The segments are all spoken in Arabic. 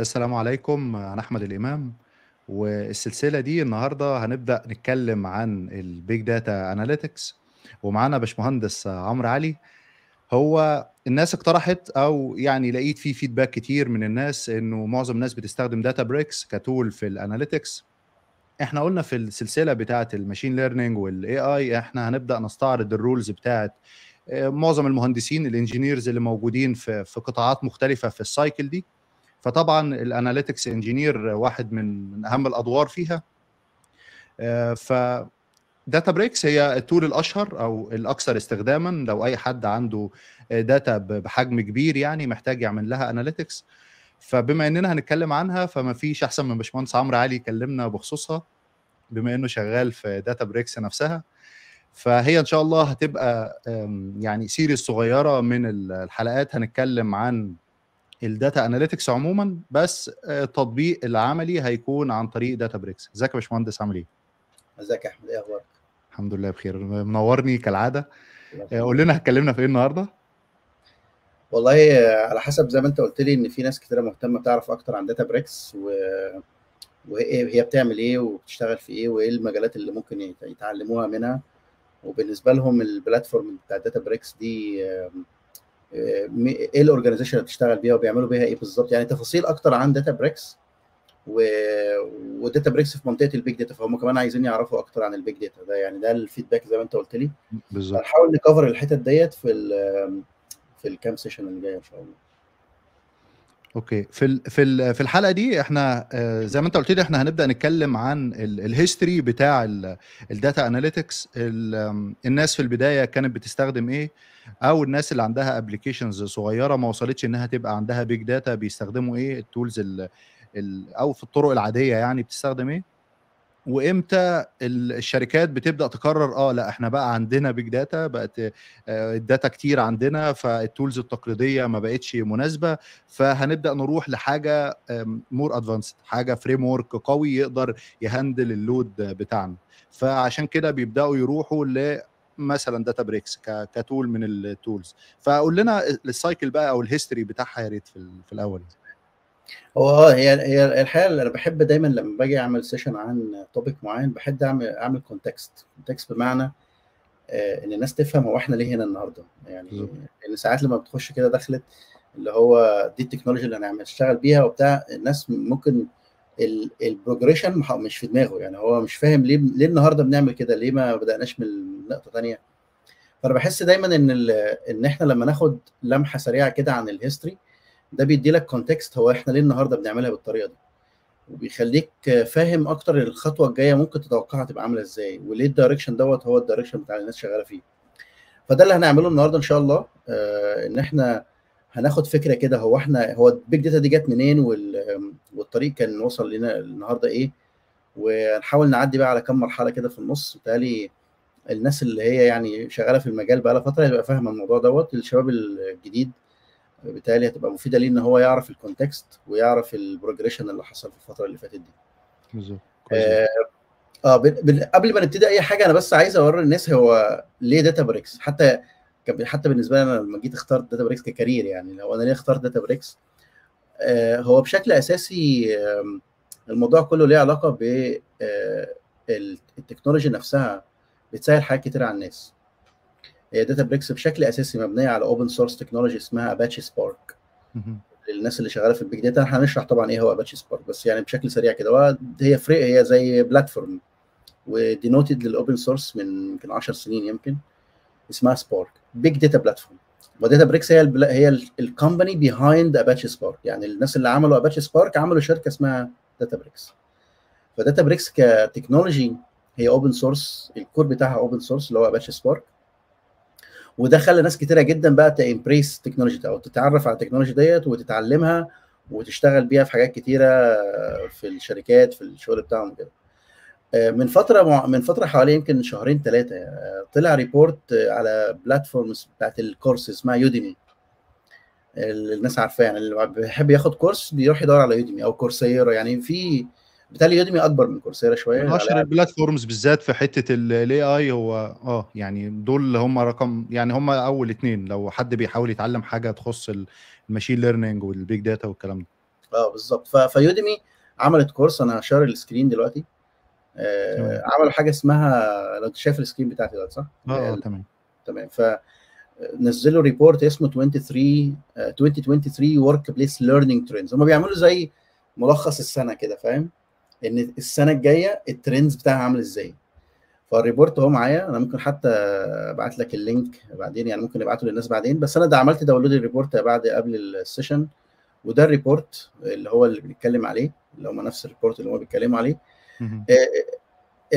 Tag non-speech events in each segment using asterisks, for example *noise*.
السلام عليكم أنا أحمد الإمام والسلسلة دي النهاردة هنبدأ نتكلم عن ال big data analytics ومعانا باشمهندس عمرو علي. هو الناس اقترحت أو يعني لقيت فيه feedback كتير من الناس إنه معظم الناس بتستخدم Databricks ك tool في ال analytics إحنا قلنا في السلسلة بتاعة ال machine learning وال AI إحنا هنبدأ نستعرض ال roles بتاعة آه، معظم المهندسين ال engineers اللي موجودين في في قطاعات مختلفة في ال cycle دي. فطبعا ال analytics engineer واحد من من أهم الأدوار فيها. آه، ف Databricks هي ال tool الأشهر أو الأكثر استخداما. لو أي حد عنده data بحجم كبير يعني محتاج يعمل لها analytics فبما إننا هنتكلم عنها فما فيش أحسن من باشمهندس عمرو علي يكلمنا بخصوصها بما إنه شغال في Databricks نفسها. فهي إن شاء الله هتبقى يعني series صغيرة من الحلقات. هنتكلم عن ال data analytics عموما بس التطبيق العملي هيكون عن طريق Databricks. ازيك يا باشمهندس؟ عامل إيه؟ ازيك يا أحمد؟ إيه أخبارك؟ الحمد لله بخير. منورني كالعادة. قول لنا اتكلمنا في إيه النهارده؟ والله على حسب زي ما انت قلت لي ان في ناس كتيرة مهتمة تعرف أكتر عن Databricks و... وهي بتعمل إيه وبتشتغل في إيه وايه المجالات اللي ممكن يتعلموها منها. وبالنسبة لهم ال platform بتاع Databricks دي إيه ال organization اللي بتشتغل بيها وبيعملوا بيها إيه بالظبط؟ يعني تفاصيل أكتر عن Databricks و... و Databricks في منطقة ال big data فهم كمان عايزين يعرفوا أكتر عن ال big data ده. يعني ده ال feedback زي ما انت قلت لي. بالظبط. هنحاول ن cover الحتت ديت في ال في الكام session اللي جاية إن شاء الله. okay. في في في الحلقة دي إحنا زي ما أنت قلت لي إحنا هنبدأ نتكلم عن ال history بتاع ال data analytics الناس في البداية كانت بتستخدم إيه؟ أو الناس اللي عندها applications صغيرة ما وصلتش إنها تبقى عندها big data بيستخدموا إيه؟ ال tools أو في الطرق العادية يعني بتستخدم إيه؟ وامتى الشركات بتبدأ تقرر آه لا إحنا بقى عندنا big data بقت ال data كتير عندنا فال tools التقليدية ما بقتش مناسبة فهنبدأ نروح لحاجة more advanced حاجة framework قوي يقدر ي handle ال load بتاعنا. فعشان كده بيبدأوا يروحوا ل مثلا Databricks ك tool من ال tools فقول لنا ال cycle بقى أو ال history بتاعها يا ريت في الأول. هو آه هي هي الحقيقة أنا بحب دايما لما باجي أعمل session عن topic معين بحب أعمل أعمل context context بمعنى آه إن الناس تفهم هو إحنا ليه هنا النهارده. يعني إن ساعات لما بتخش كده دخلت اللي هو دي التكنولوجيا اللي أنا هشتغل بيها وبتاع الناس ممكن ال progression مش في دماغه. يعني هو مش فاهم ليه ليه النهارده بنعمل كده؟ ليه ما بدأناش من نقطة ثانية فأنا بحس دايما إن إن إحنا لما ناخد لمحة سريعة كده عن ال history ده بيدي لك context هو إحنا ليه النهارده بنعملها بالطريقة دي. وبيخليك فاهم أكتر الخطوة الجاية ممكن تتوقعها تبقى عاملة إزاي وليه ال direction دوت هو ال direction بتاع الناس شغالة فيه. فده اللي هنعمله النهارده إن شاء الله آه إن إحنا هناخد فكرة كده هو إحنا هو ال big data دي جت منين والطريق كان وصل لنا النهارده إيه ونحاول نعدي بقى على كم مرحلة كده في النص. بالتالي الناس اللي هي يعني شغالة في المجال بقى لها فترة يبقى فاهمة الموضوع دوت. الشباب الجديد بالتالي هتبقى مفيدة ليه إن هو يعرف ال context ويعرف ال progression اللي حصل في الفترة اللي فاتت دي. بالظبط. آه, آه قبل ما نبتدي أي حاجة أنا بس عايز أوري الناس هو ليه Databricks حتى حتى بالنسبة لي أنا لما جيت اخترت Databricks ك career يعني لو أنا ليه اخترت Databricks آه هو بشكل أساسي آه الموضوع كله ليه علاقة ب آه ال technology نفسها بتسهل حاجات كتير على الناس. Databricks بشكل أساسي مبنية على open source technology اسمها Apache Spark للناس اللي شغالة في ال big data إحنا هنشرح طبعا إيه هو Apache Spark بس يعني بشكل سريع كده. هي free هي زي platform و donated لل open source من يمكن 10 سنين يمكن اسمها Spark big data platform و Databricks هي البلا... هي ال company behind Apache Spark يعني الناس اللي عملوا Apache Spark عملوا شركة اسمها Databricks ف Databricks ك technology هي open source ال core بتاعها open source اللي هو Apache Spark وده خلى ناس كتيرة جدا بقى ت embrace ال technology أو تتعرف على ال technology ديت وتتعلمها وتشتغل بيها في حاجات كتيرة في الشركات في الشغل بتاعهم كده من فترة من فترة حوالي يمكن شهرين ثلاثة طلع report على platforms بتاعت الكورس اسمها Udemy الناس عارفاه يعني اللي بيحب ياخد كورس بيروح يدور على Udemy أو Coursera يعني في بالتالي Udemy أكبر من Coursera شوية. من اشهر ال platforms بالذات في حتة ال AI هو آه يعني دول هم رقم يعني هم أول اثنين لو حد بيحاول يتعلم حاجة تخص ال machine learning وال big data والكلام ده. آه بالظبط. ف- ف Udemy عملت كورس أنا share ال screen دلوقتي. آه. عملوا حاجة اسمها لو أنت شايف ال screen بتاعتي دلوقتي صح؟ آه آه تمام. تمام. فنزلوا report اسمه 23 آه، 2023 workplace learning trends هم بيعملوا زي ملخص السنة كده فاهم؟ إن السنة الجاية ال trends بتاعها عامل إزاي. فال report أهو معايا أنا ممكن حتى أبعت لك ال link بعدين يعني ممكن نبعته للناس بعدين. بس أنا ده عملت download ال report بعد قبل ال session وده ال report اللي هو اللي بنتكلم عليه اللي هم نفس ال report اللي هم بيتكلموا عليه. مهم. آه،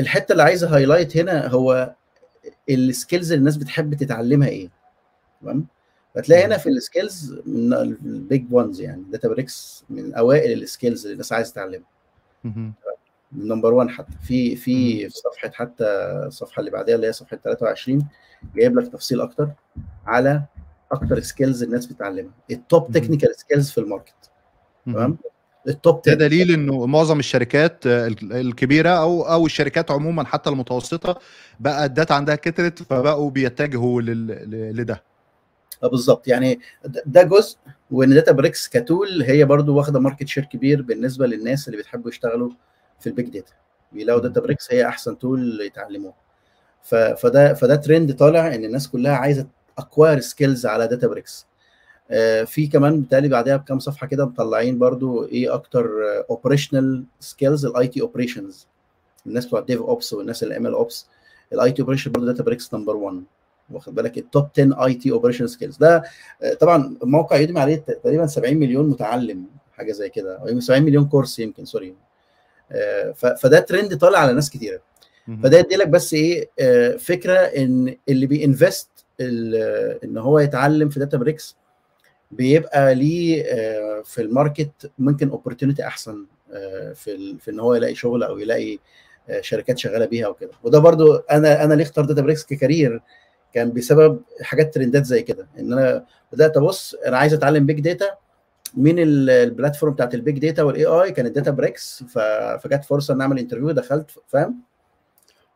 الحتة اللي عايز highlight هنا هو ال skills اللي الناس بتحب تتعلمها إيه. تمام؟ فتلاقي هنا في ال skills من ال big ones يعني Databricks من أوائل ال skills اللي الناس عايزه تتعلمها. number 1 حتى. في في صفحة حتى الصفحة اللي بعدها اللي هي صفحة 23 جايب لك تفصيل أكتر على أكتر skills الناس بتتعلمها ال top. technical skills في ال market. تمام؟ ال top ده 10 دليل إنه معظم الشركات آه، ال- الكبيرة أو أو الشركات عموما حتى المتوسطة بقى ال data عندها كترت فبقوا بيتجهوا لده. بالظبط. يعني ده- جزء وإن Databricks ك tool هي برضو واخدة market share كبير بالنسبة للناس اللي بيحبوا يشتغلوا في ال big data بيلاقوا Databricks هي أحسن tool يتعلموها فده فده ترند طالع إن الناس كلها عايزة acquire skills على Databricks في كمان بالتالي بعدها بكام صفحة كده مطلعين برضو إيه أكتر operational skills ال IT operations الناس بتوع ال DevOps والناس اللي MLOps ال IT operation برضه Databricks number 1 واخد بالك؟ ال top 10 IT operation skills ده آه، طبعا موقع Udemy عليه تقريبا 70 مليون متعلم حاجة زي كده أو 70 مليون كورس يمكن sorry آه، فده ترند طالع على ناس كتيرة. فده يدي لك بس إيه آه، فكرة إن اللي ب invest إن هو يتعلم في Databricks بيبقى ليه في ال market ممكن opportunity أحسن في في إن هو يلاقي شغل أو يلاقي شركات شغالة بيها وكده. وده برضو أنا أنا ليه اخترت Databricks ك career كان بسبب حاجات ترندات زي كده. إن أنا بدأت أبص أنا عايز أتعلم big data ال- ال platform بتاعت ال big data وال AI كانت Databricks فجت فرصة إن أعمل interview دخلت فاهم؟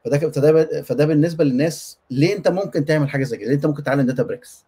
فده فده فده بالنسبة للناس. ليه أنت ممكن تعمل حاجة زي كده؟ ليه أنت ممكن تتعلم Databricks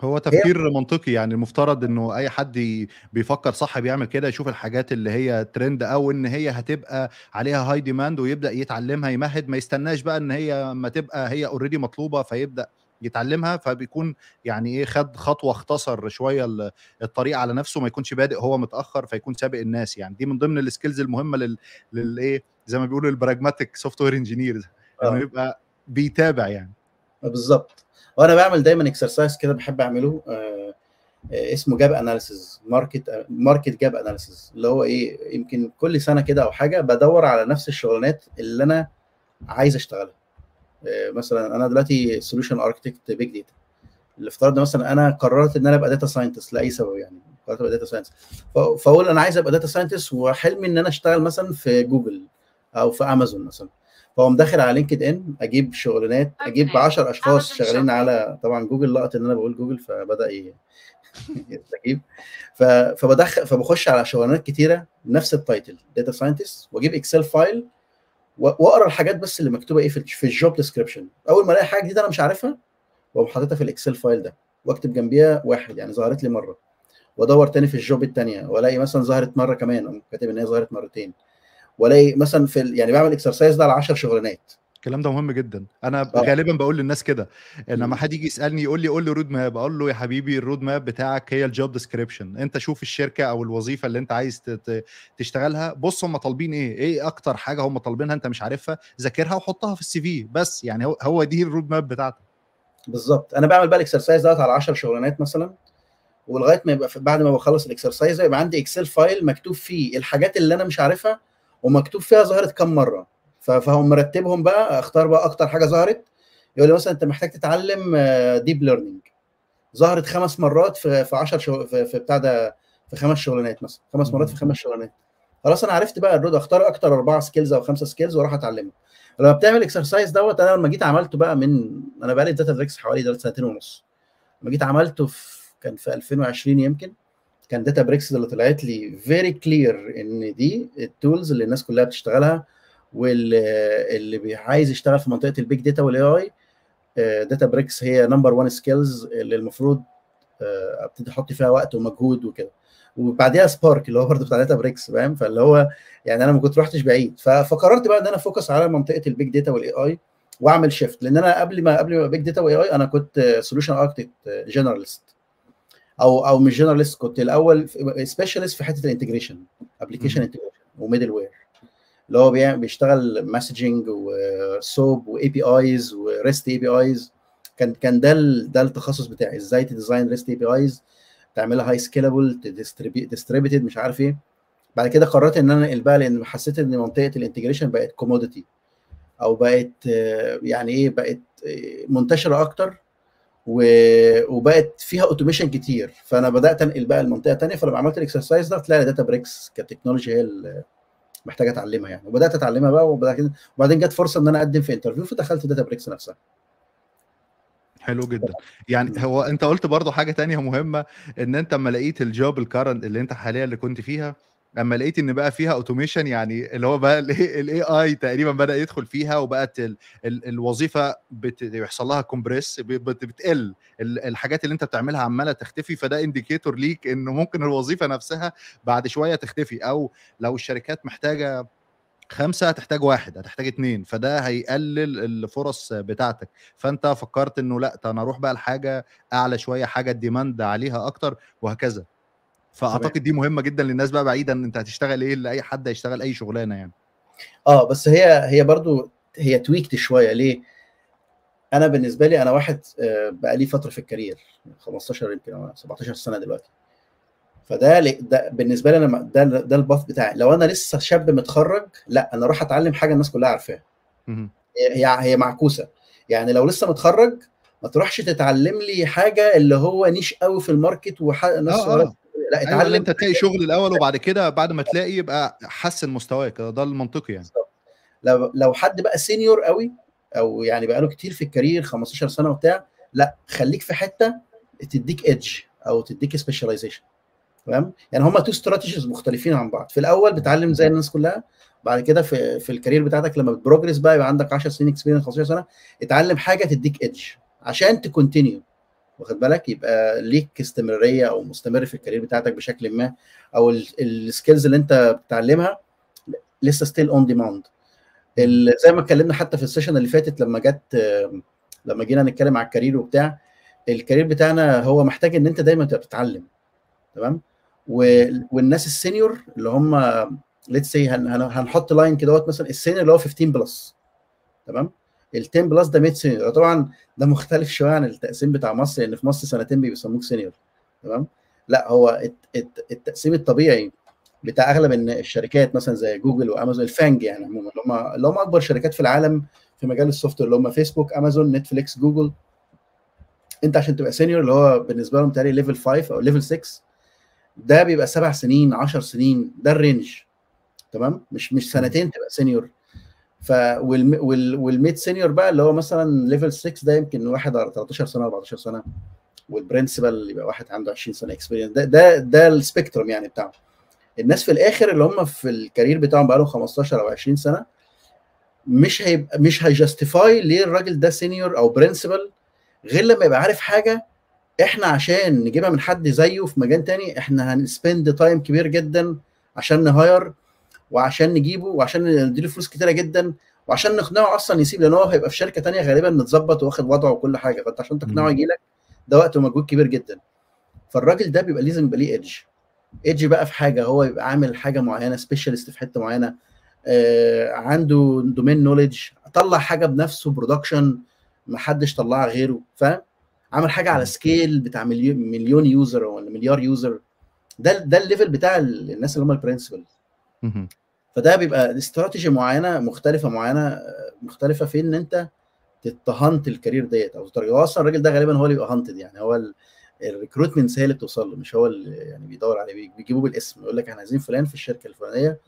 هو تفكير منطقي يعني المفترض إنه أي حد بيفكر صح بيعمل كده يشوف الحاجات اللي هي ترند أو إن هي هتبقى عليها high demand ويبدأ يتعلمها يمهد ما يستناش بقى إن هي ما تبقى هي already مطلوبة فيبدأ يتعلمها فبيكون يعني إيه خد خطوة اختصر شوية ال- الطريق على نفسه ما يكونش بادئ هو متأخر فيكون سابق الناس يعني دي من ضمن ال skills المهمة لل للإيه زي ما بيقولوا ال pragmatic software engineers إنه آه. يبقى بيتابع يعني بالظبط. وأنا بعمل دايما exercise كده بحب أعمله آه آه اسمه gap analysis market market gap analysis اللي هو إيه يمكن كل سنة كده أو حاجة بدور على نفس الشغلانات اللي أنا عايز أشتغلها. آه مثلا أنا دلوقتي solution architect big data اللي افترضنا مثلا أنا قررت إن أنا أبقى data scientist لأي سبب يعني قررت أبقى data scientist فأقول أنا عايز أبقى data scientist وحلمي إن أنا أشتغل مثلا في جوجل أو في امازون مثلا. فاقوم داخل على LinkedIn أجيب شغلانات أجيب 10 أشخاص شغالين على طبعا جوجل لقط إن أنا بقول جوجل فبدأ ف- فبدخل فبخش على شغلانات كتيرة نفس ال title data scientist وأجيب Excel file وأقرأ الحاجات بس اللي مكتوبة إيه في في ال job description أول ما ألاقي حاجة جديدة أنا مش عارفها واقوم حاططها في ال Excel file ده وأكتب جنبيها واحد يعني ظهرت لي مرة. وأدور تاني في ال job الثانية وألاقي مثلا ظهرت مرة كمان أقوم كاتب إن هي ظهرت مرتين. والاقي مثلا في يعني بعمل exercise ده على 10 شغلانات. الكلام ده مهم جدا. أنا آه. غالبا بقول للناس كده. لما. حد يجي يسألني يقول لي قول لي road map أقول له يا حبيبي ال road map بتاعك هي ال job description أنت شوف الشركة أو الوظيفة اللي أنت عايز تشتغلها. بص هم طالبين إيه؟ إيه أكتر حاجة هم طالبينها أنت مش عارفها؟ ذاكرها وحطها في ال CV. بس يعني هو هو دي ال road map بتاعتك. بالظبط. أنا بعمل بقى ال exercise دوت على 10 شغلانات مثلا. ولغاية ما يبقى بعد ما بخلص ال exercise ده يبقى عندي Excel file مكتوب فيه الحاجات اللي أنا مش عارفها. ومكتوب فيها ظهرت كام مرة. ف- فهم مرتبهم بقى اختار بقى أكتر حاجة ظهرت. يقول لي مثلا أنت محتاج تتعلم deep learning ظهرت خمس مرات في في 10 شغل في, في بتاع ده في خمس شغلانات مثلا. خمس مرات في خمس شغلانات. خلاص أنا عرفت بقى ال road اختار أكتر أربعة skills أو خمسة skills وأروح أتعلمهم. لما بتعمل exercise دوت أنا لما جيت عملته بقى من أنا بقى لي Databricks حوالي دلوقتي سنتين ونص. لما جيت عملته في كان في 2020 يمكن. كان Databricks اللي طلعت لي very clear إن دي ال tools اللي الناس كلها بتشتغلها واللي عايز يشتغل في منطقة ال big data وال AI Databricks هي number 1 skills اللي المفروض آه، ابتدي أحط فيها وقت ومجهود وكده. وبعديها Spark اللي هو برضه بتاع Databricks فاهم؟ فاللي هو يعني أنا ما كنت رحتش بعيد. فقررت بقى إن أنا focus على منطقة ال big data وال AI وأعمل shift لأن أنا قبل ما قبل ما big data و AI أنا كنت solution architect generalist أو أو مش generalist كنت الأول specialist في حتة ال integration application integration و middleware اللي هو بيشتغل messaging و SOAP APIs و REST APIs كان كان ده ده التخصص بتاعي إزاي ت design REST APIs تعملها high scalable distributed مش عارف إيه. بعد كده قررت إن أنا انقل بقى لأن حسيت إن منطقة ال integration بقت commodity أو بقت يعني إيه بقت منتشرة أكتر. وبقت فيها automation كتير. فأنا بدأت أنقل بقى لمنطقه ثانية فلما عملت ال exercise ده طلع لي Databricks ك technology هي اللي محتاج أتعلمها يعني. وبدأت أتعلمها بقى وبعدين جت فرصة إن أنا أقدم في interview فدخلت Databricks نفسها. حلو جدا. يعني هو أنت قلت برضو حاجة تانية مهمة إن أنت اما لقيت ال job ال current اللي أنت حاليا اللي كنت فيها اما لقيت إن بقى فيها automation يعني اللي هو بقى ال *laughs* AI تقريبا بدأ يدخل فيها وبقت ال ال الوظيفة بيحصل لها compress بتقل الحاجات اللي أنت بتعملها عمالة تختفي فده indicator ليك انه ممكن الوظيفة نفسها بعد شوية تختفي أو لو الشركات محتاجة خمسة هتحتاج واحد هتحتاج اتنين فده هيقلل الفرص بتاعتك. فأنت فكرت إنه لأ أنا أروح بقى لحاجة أعلى شوية حاجة ال demand عليها أكتر وهكذا. فأعتقد دي مهمة جدا للناس بقى بعيدا أنت هتشتغل إيه لأي حد هيشتغل أي شغلانة يعني. آه بس هي هي برضو هي tweaked شوية. ليه؟ أنا بالنسبة لي أنا واحد بقى لي فترة في ال career 15 يمكن 17 سنة دلوقتي. فده ده بالنسبة لي أنا ده ده ال path بتاعي. لو أنا لسه شاب متخرج لأ أنا أروح أتعلم حاجة الناس كلها عارفاها. هي هي معكوسة. يعني لو لسه متخرج ما تروحش تتعلم لي حاجة اللي هو niche قوي في ال market وناس آه آه. لا اتعلم أيوة أنت تلاقي شغل الأول وبعد كده بعد ما تلاقي يبقى حسن مستواك. ده المنطقي يعني. لو لو حد بقى senior قوي أو يعني بقى له كتير في ال career 15 سنة وبتاع لا خليك في حتة تديك edge أو تديك specialization تمام؟ يعني هما two strategies مختلفين عن بعض. في الأول بتعلم زي الناس كلها بعد كده في في ال career بتاعتك لما بت progress بقى يبقى عندك 10 سنين experience 15 سنة اتعلم حاجة تديك edge عشان ت continue واخد بالك؟ يبقى ليك استمرارية أو مستمر في ال career بتاعتك بشكل ما أو ال skills اللي أنت بتتعلمها لسه still on demand زي ما اتكلمنا حتى في ال session اللي فاتت لما جت لما جينا نتكلم على ال career وبتاع ال career بتاعنا هو محتاج إن أنت دايما تبقى بتتعلم تمام؟ والناس ال senior اللي هم let's say هنحط line كده مثلا ال senior اللي هو 15 plus تمام؟ ال 10 plus ده mid senior طبعا ده مختلف شوية عن التقسيم بتاع مصر لأن في مصر سنتين بيسموك senior تمام؟ لا هو التقسيم الطبيعي بتاع أغلب الشركات مثلا زي Google و Amazon ال FAANG يعني عموما اللي هم اللي هم أكبر شركات في العالم في مجال ال software اللي هم Facebook Amazon Netflix Google أنت عشان تبقى senior اللي هو بالنسبة لهم تقريبا level 5 أو level 6 ده بيبقى سبع سنين 10 سنين ده ال range تمام؟ مش مش سنتين تبقى senior ف وال... وال... وال mid senior بقى اللي هو مثلا level 6 ده يمكن واحد على 13 سنة 14 سنة وال principal يبقى واحد عنده 20 سنة experience ده ده ده ال spectrum يعني بتاعه الناس في الآخر اللي هم في ال career بتاعهم بقى لهم 15 أو 20 سنة مش هيبقى مش هي justify ليه الراجل ده senior أو principal غير لما يبقى عارف حاجة إحنا عشان نجيبها من حد زيه في مجال تاني إحنا هن spend time كبير جدا عشان ن hire وعشان نجيبه وعشان نديله فلوس كتيرة جدا وعشان نقنعه أصلا يسيب لأن هو هيبقى في شركة تانية غالبا متظبط واخد وضعه وكل حاجة. فأنت عشان تقنعه يجي لك ده وقت ومجهود كبير جدا. فالراجل ده بيبقى لازم يبقى ليه edge edge بقى في حاجة هو يبقى عامل حاجة معينة specialist في حتة معينة آه عنده domain knowledge طلع حاجة بنفسه production ما حدش طلعها غيره فاهم؟ عمل حاجة على scale بتاع مليون مليون user ولا مليار user ده ده ال level بتاع الناس اللي هم ال principal فده بيبقى استراتيجي معينة مختلفة معينة مختلفة في إن أنت ت hunt ال career ديت أو هو أصلا الراجل ده غالبا هو اللي بيبقى hunted يعني. هو ال recruitment هي اللي بتوصل له مش هو اللي يعني بيدور عليه بيجيبوه بالاسم يقول لك إحنا عايزين فلان في الشركة الفلانية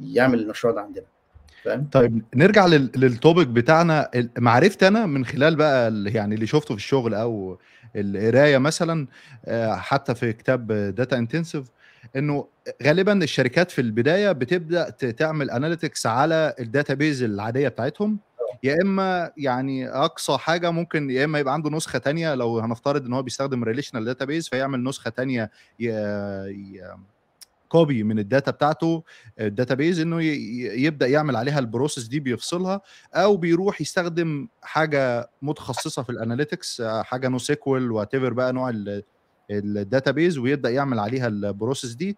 يعمل المشروع ده عندنا. فاهم؟ طيب نرجع لل topic بتاعنا. معرفت أنا من خلال بقى يعني اللي شفته في الشغل أو القراية مثلا حتى في كتاب data intensive إنه غالبا الشركات في البداية بتبدأ تعمل analytics على ال database العادية بتاعتهم. يا إما يعني أقصى حاجة ممكن يا إما يبقى عنده نسخة تانية لو هنفترض إن هو بيستخدم relational database فيعمل نسخة تانية ي... ي... copy من ال data بتاعته ال database إنه ي... يبدأ يعمل عليها ال process دي بيفصلها أو بيروح يستخدم حاجة متخصصة في ال analytics حاجة NoSQL what بقى نوع ال database ويبدأ يعمل عليها ال process دي.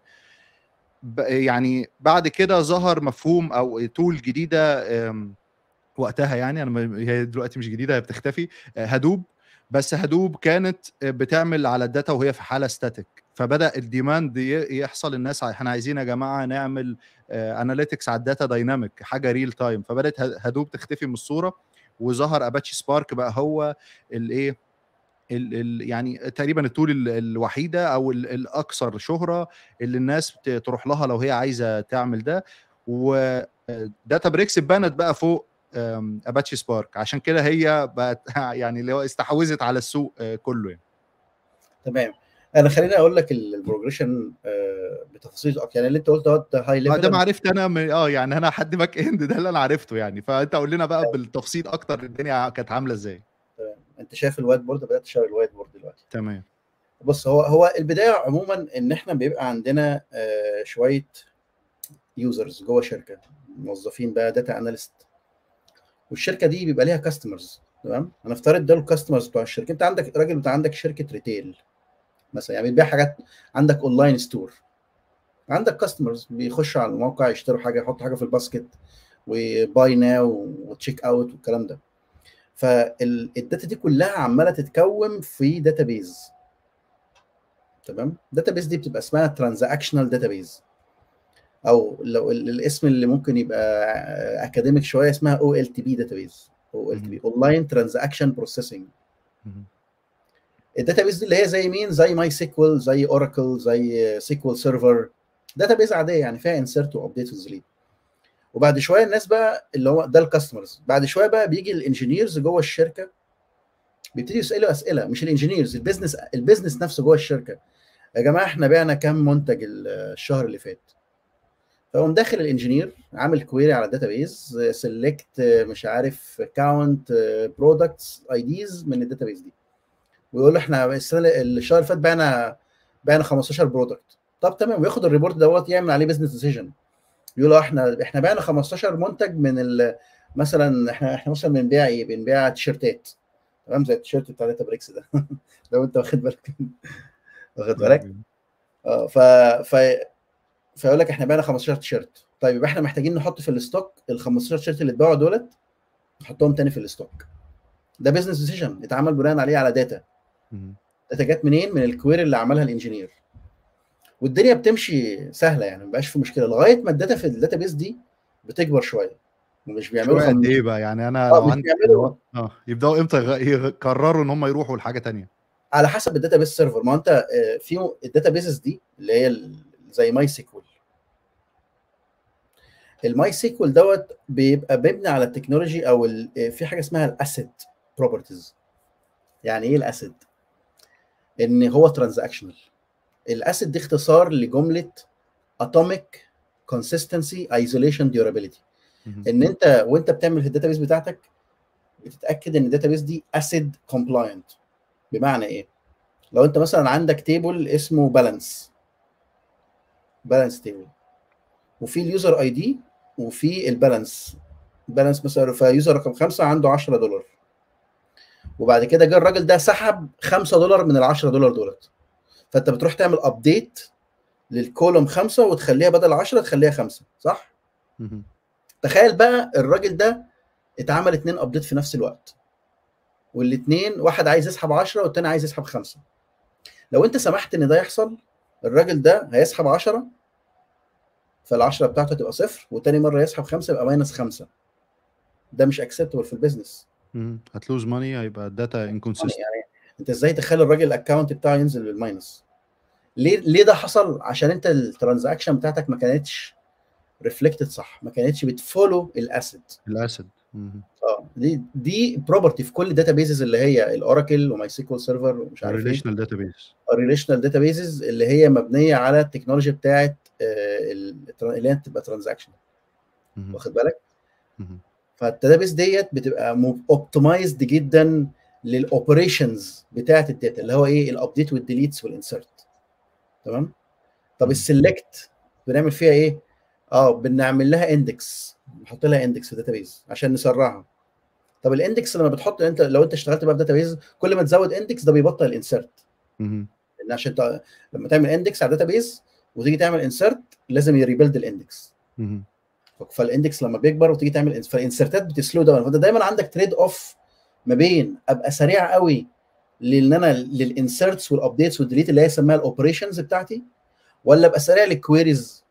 يعني بعد كده ظهر مفهوم أو tool جديدة وقتها يعني أنا هي دلوقتي مش جديدة هي بتختفي Hadoop. بس Hadoop كانت بتعمل على ال data وهي في حالة static فبدأ ال demand يحصل الناس إحنا عايزين يا جماعة نعمل analytics على ال data dynamic حاجة real time فبدأت Hadoop تختفي من الصورة وظهر Apache Spark بقى هو الايه ال ال يعني تقريبا ال tool الوحيدة أو الأكثر شهرة اللي الناس تروح لها لو هي عايزة تعمل ده. و Databricks اتبنت بقى فوق Apache Spark عشان كده هي بقت *laughs* يعني اللي هو استحوذت على السوق كله يعني. تمام. أنا خليني أقول لك ال progression بتفاصيل أكتر يعني اللي أنت قلته ده high level ده ما عرفت أنا آه يعني أنا حد back end ده اللي أنا عرفته يعني. فأنت قول لنا بقى بالتفصيل أكتر الدنيا كانت عاملة إزاي. انت شايف ال whiteboard بدأت تشتغل ال whiteboard دلوقتي. تمام. بص هو هو البداية عموما إن إحنا بيبقى عندنا شوية users جوه شركة موظفين بقى data analyst والشركة دي بيبقى ليها customers تمام؟ هنفترض ده ال customers بتوع الشركة. أنت عندك راجل بتاع عندك شركة retail مثلا يعني بتبيع حاجات عندك online store عندك customers بيخشوا على الموقع يشتروا حاجة يحطوا حاجة في ال basket و buy now و checkout والكلام ده. فال data دي كلها عمالة تتكون في database تمام؟ ال database دي بتبقى اسمها transactional database أو لو الاسم اللي ممكن يبقى academic شوية اسمها أو ال تي بي داتابيز أو ال تي بي اونلاين ترانزاكشن بروسيسنج الداتابيز دي اللي هي زي مين؟ زي MySQL زي Oracle زي SQL Server. database عادية يعني فيها insert و update و delete وبعد شوية الناس بقى اللي هو ده ال customers بعد شوية بقى بيجي ال engineers جوه الشركة بيبتدي يسألوا أسئلة مش ال engineers ال business ال business نفسه جوه الشركة. يا جماعة إحنا بعنا كام منتج الشهر اللي فات؟ فقوم داخل ال engineer عامل query على ال database select مش عارف count products IDs من ال database دي. ويقول له إحنا السنة الشهر اللي فات بعنا بعنا 15 product طب تمام وياخد ال report دوت يعمل عليه business decision يقول له إحنا إحنا بعنا 15 منتج من مثلا إحنا إحنا مثلا بنبيع إيه؟ بنبيع تيشرتات تمام؟ زي التيشيرت بتاع Databricks ده. *laughs* لو أنت واخد بالك. واخد بالك؟ آه ف ف فيقول لك إحنا بعنا 15 تيشيرت. طيب يبقى إحنا محتاجين نحط في ال stock ال 15 تيشيرت اللي اتباعوا دولت نحطهم تاني في ال stock. ده business decision اتعمل بناء عليه على data data جت منين؟ من ال query اللي عملها ال engineer والدنيا بتمشي سهلة يعني ما بقاش في مشكلة لغاية ما ال data في ال database دي بتكبر شوية ومش بيعملوا قد إيه بقى؟ يعني أنا لو عندي آه يبدأوا إمتى يقرروا إن هم يروحوا لحاجة ثانية على حسب ال database server ما أنت في ال databases دي اللي هي زي MySQL ال MySQL دوت بيبقى مبني على ال technology أو في حاجة اسمها ال ACID properties يعني إيه ال ACID؟ إن هو transactional ال ACID دي اختصار لجملة atomic consistency isolation durability. إن أنت وأنت بتعمل ال database بتاعتك بتتأكد إن ال database دي ACID compliant بمعنى إيه؟ لو أنت مثلا عندك table اسمه balance balance table وفي ال user ID وفي ال balance balance مثلا ف user رقم خمسة عنده 10 دولار. وبعد كده جه الراجل ده سحب 5 دولار من ال 10 دولار دولت. فأنت بتروح تعمل update لل column خمسة وتخليها بدل 10 تخليها خمسة صح؟ تخيل بقى الراجل ده اتعمل اتنين update في نفس الوقت والاثنين واحد عايز يسحب 10 والتاني عايز يسحب خمسة. لو أنت سمحت إن ده يحصل الراجل ده هيسحب 10 فال10 بتاعته تبقى صفر وتاني مرة يسحب خمسة يبقى minus خمسة. ده مش acceptable في ال business هت lose money هيبقى ال data inconsistent يعني أنت إزاي تخلي الراجل ال account بتاعه ينزل بال minus ليه ليه ده حصل؟ عشان انت ال transaction بتاعتك ما كانتش reflected صح ما كانتش بت follow ال ACID ال ACID آه دي دي property في كل ال databases اللي هي ال Oracle و MySQL Server ومش عارف إيه. relational database ال relational databases اللي هي مبنية على التكنولوجيا بتاعت اللي هي تبقى transaction واخد بالك؟ فال database ديت بتبقى optimized جدا لل operations بتاعه ال data اللي هو إيه؟ ال update وال deletes وال insert تمام؟ طب ال select بنعمل فيها إيه؟ آه بنعمل لها index نحط لها index في ال database عشان نسرعها. طب ال index لما بتحط أنت لو أنت اشتغلت بقى في database كل ما تزود index ده بيبطل ال insert. لأن عشان انت لما تعمل index على database وتيجي تعمل insert لازم ي rebuild ال index. فال index لما بيكبر وتيجي تعمل فال insertات بت slow down. فأنت دايما عندك trade off ما بين أبقى سريع قوي لأن أنا لل inserts وال updates وال delete اللي هي يسميها ال operations بتاعتي ولا ابقى سريع لل queries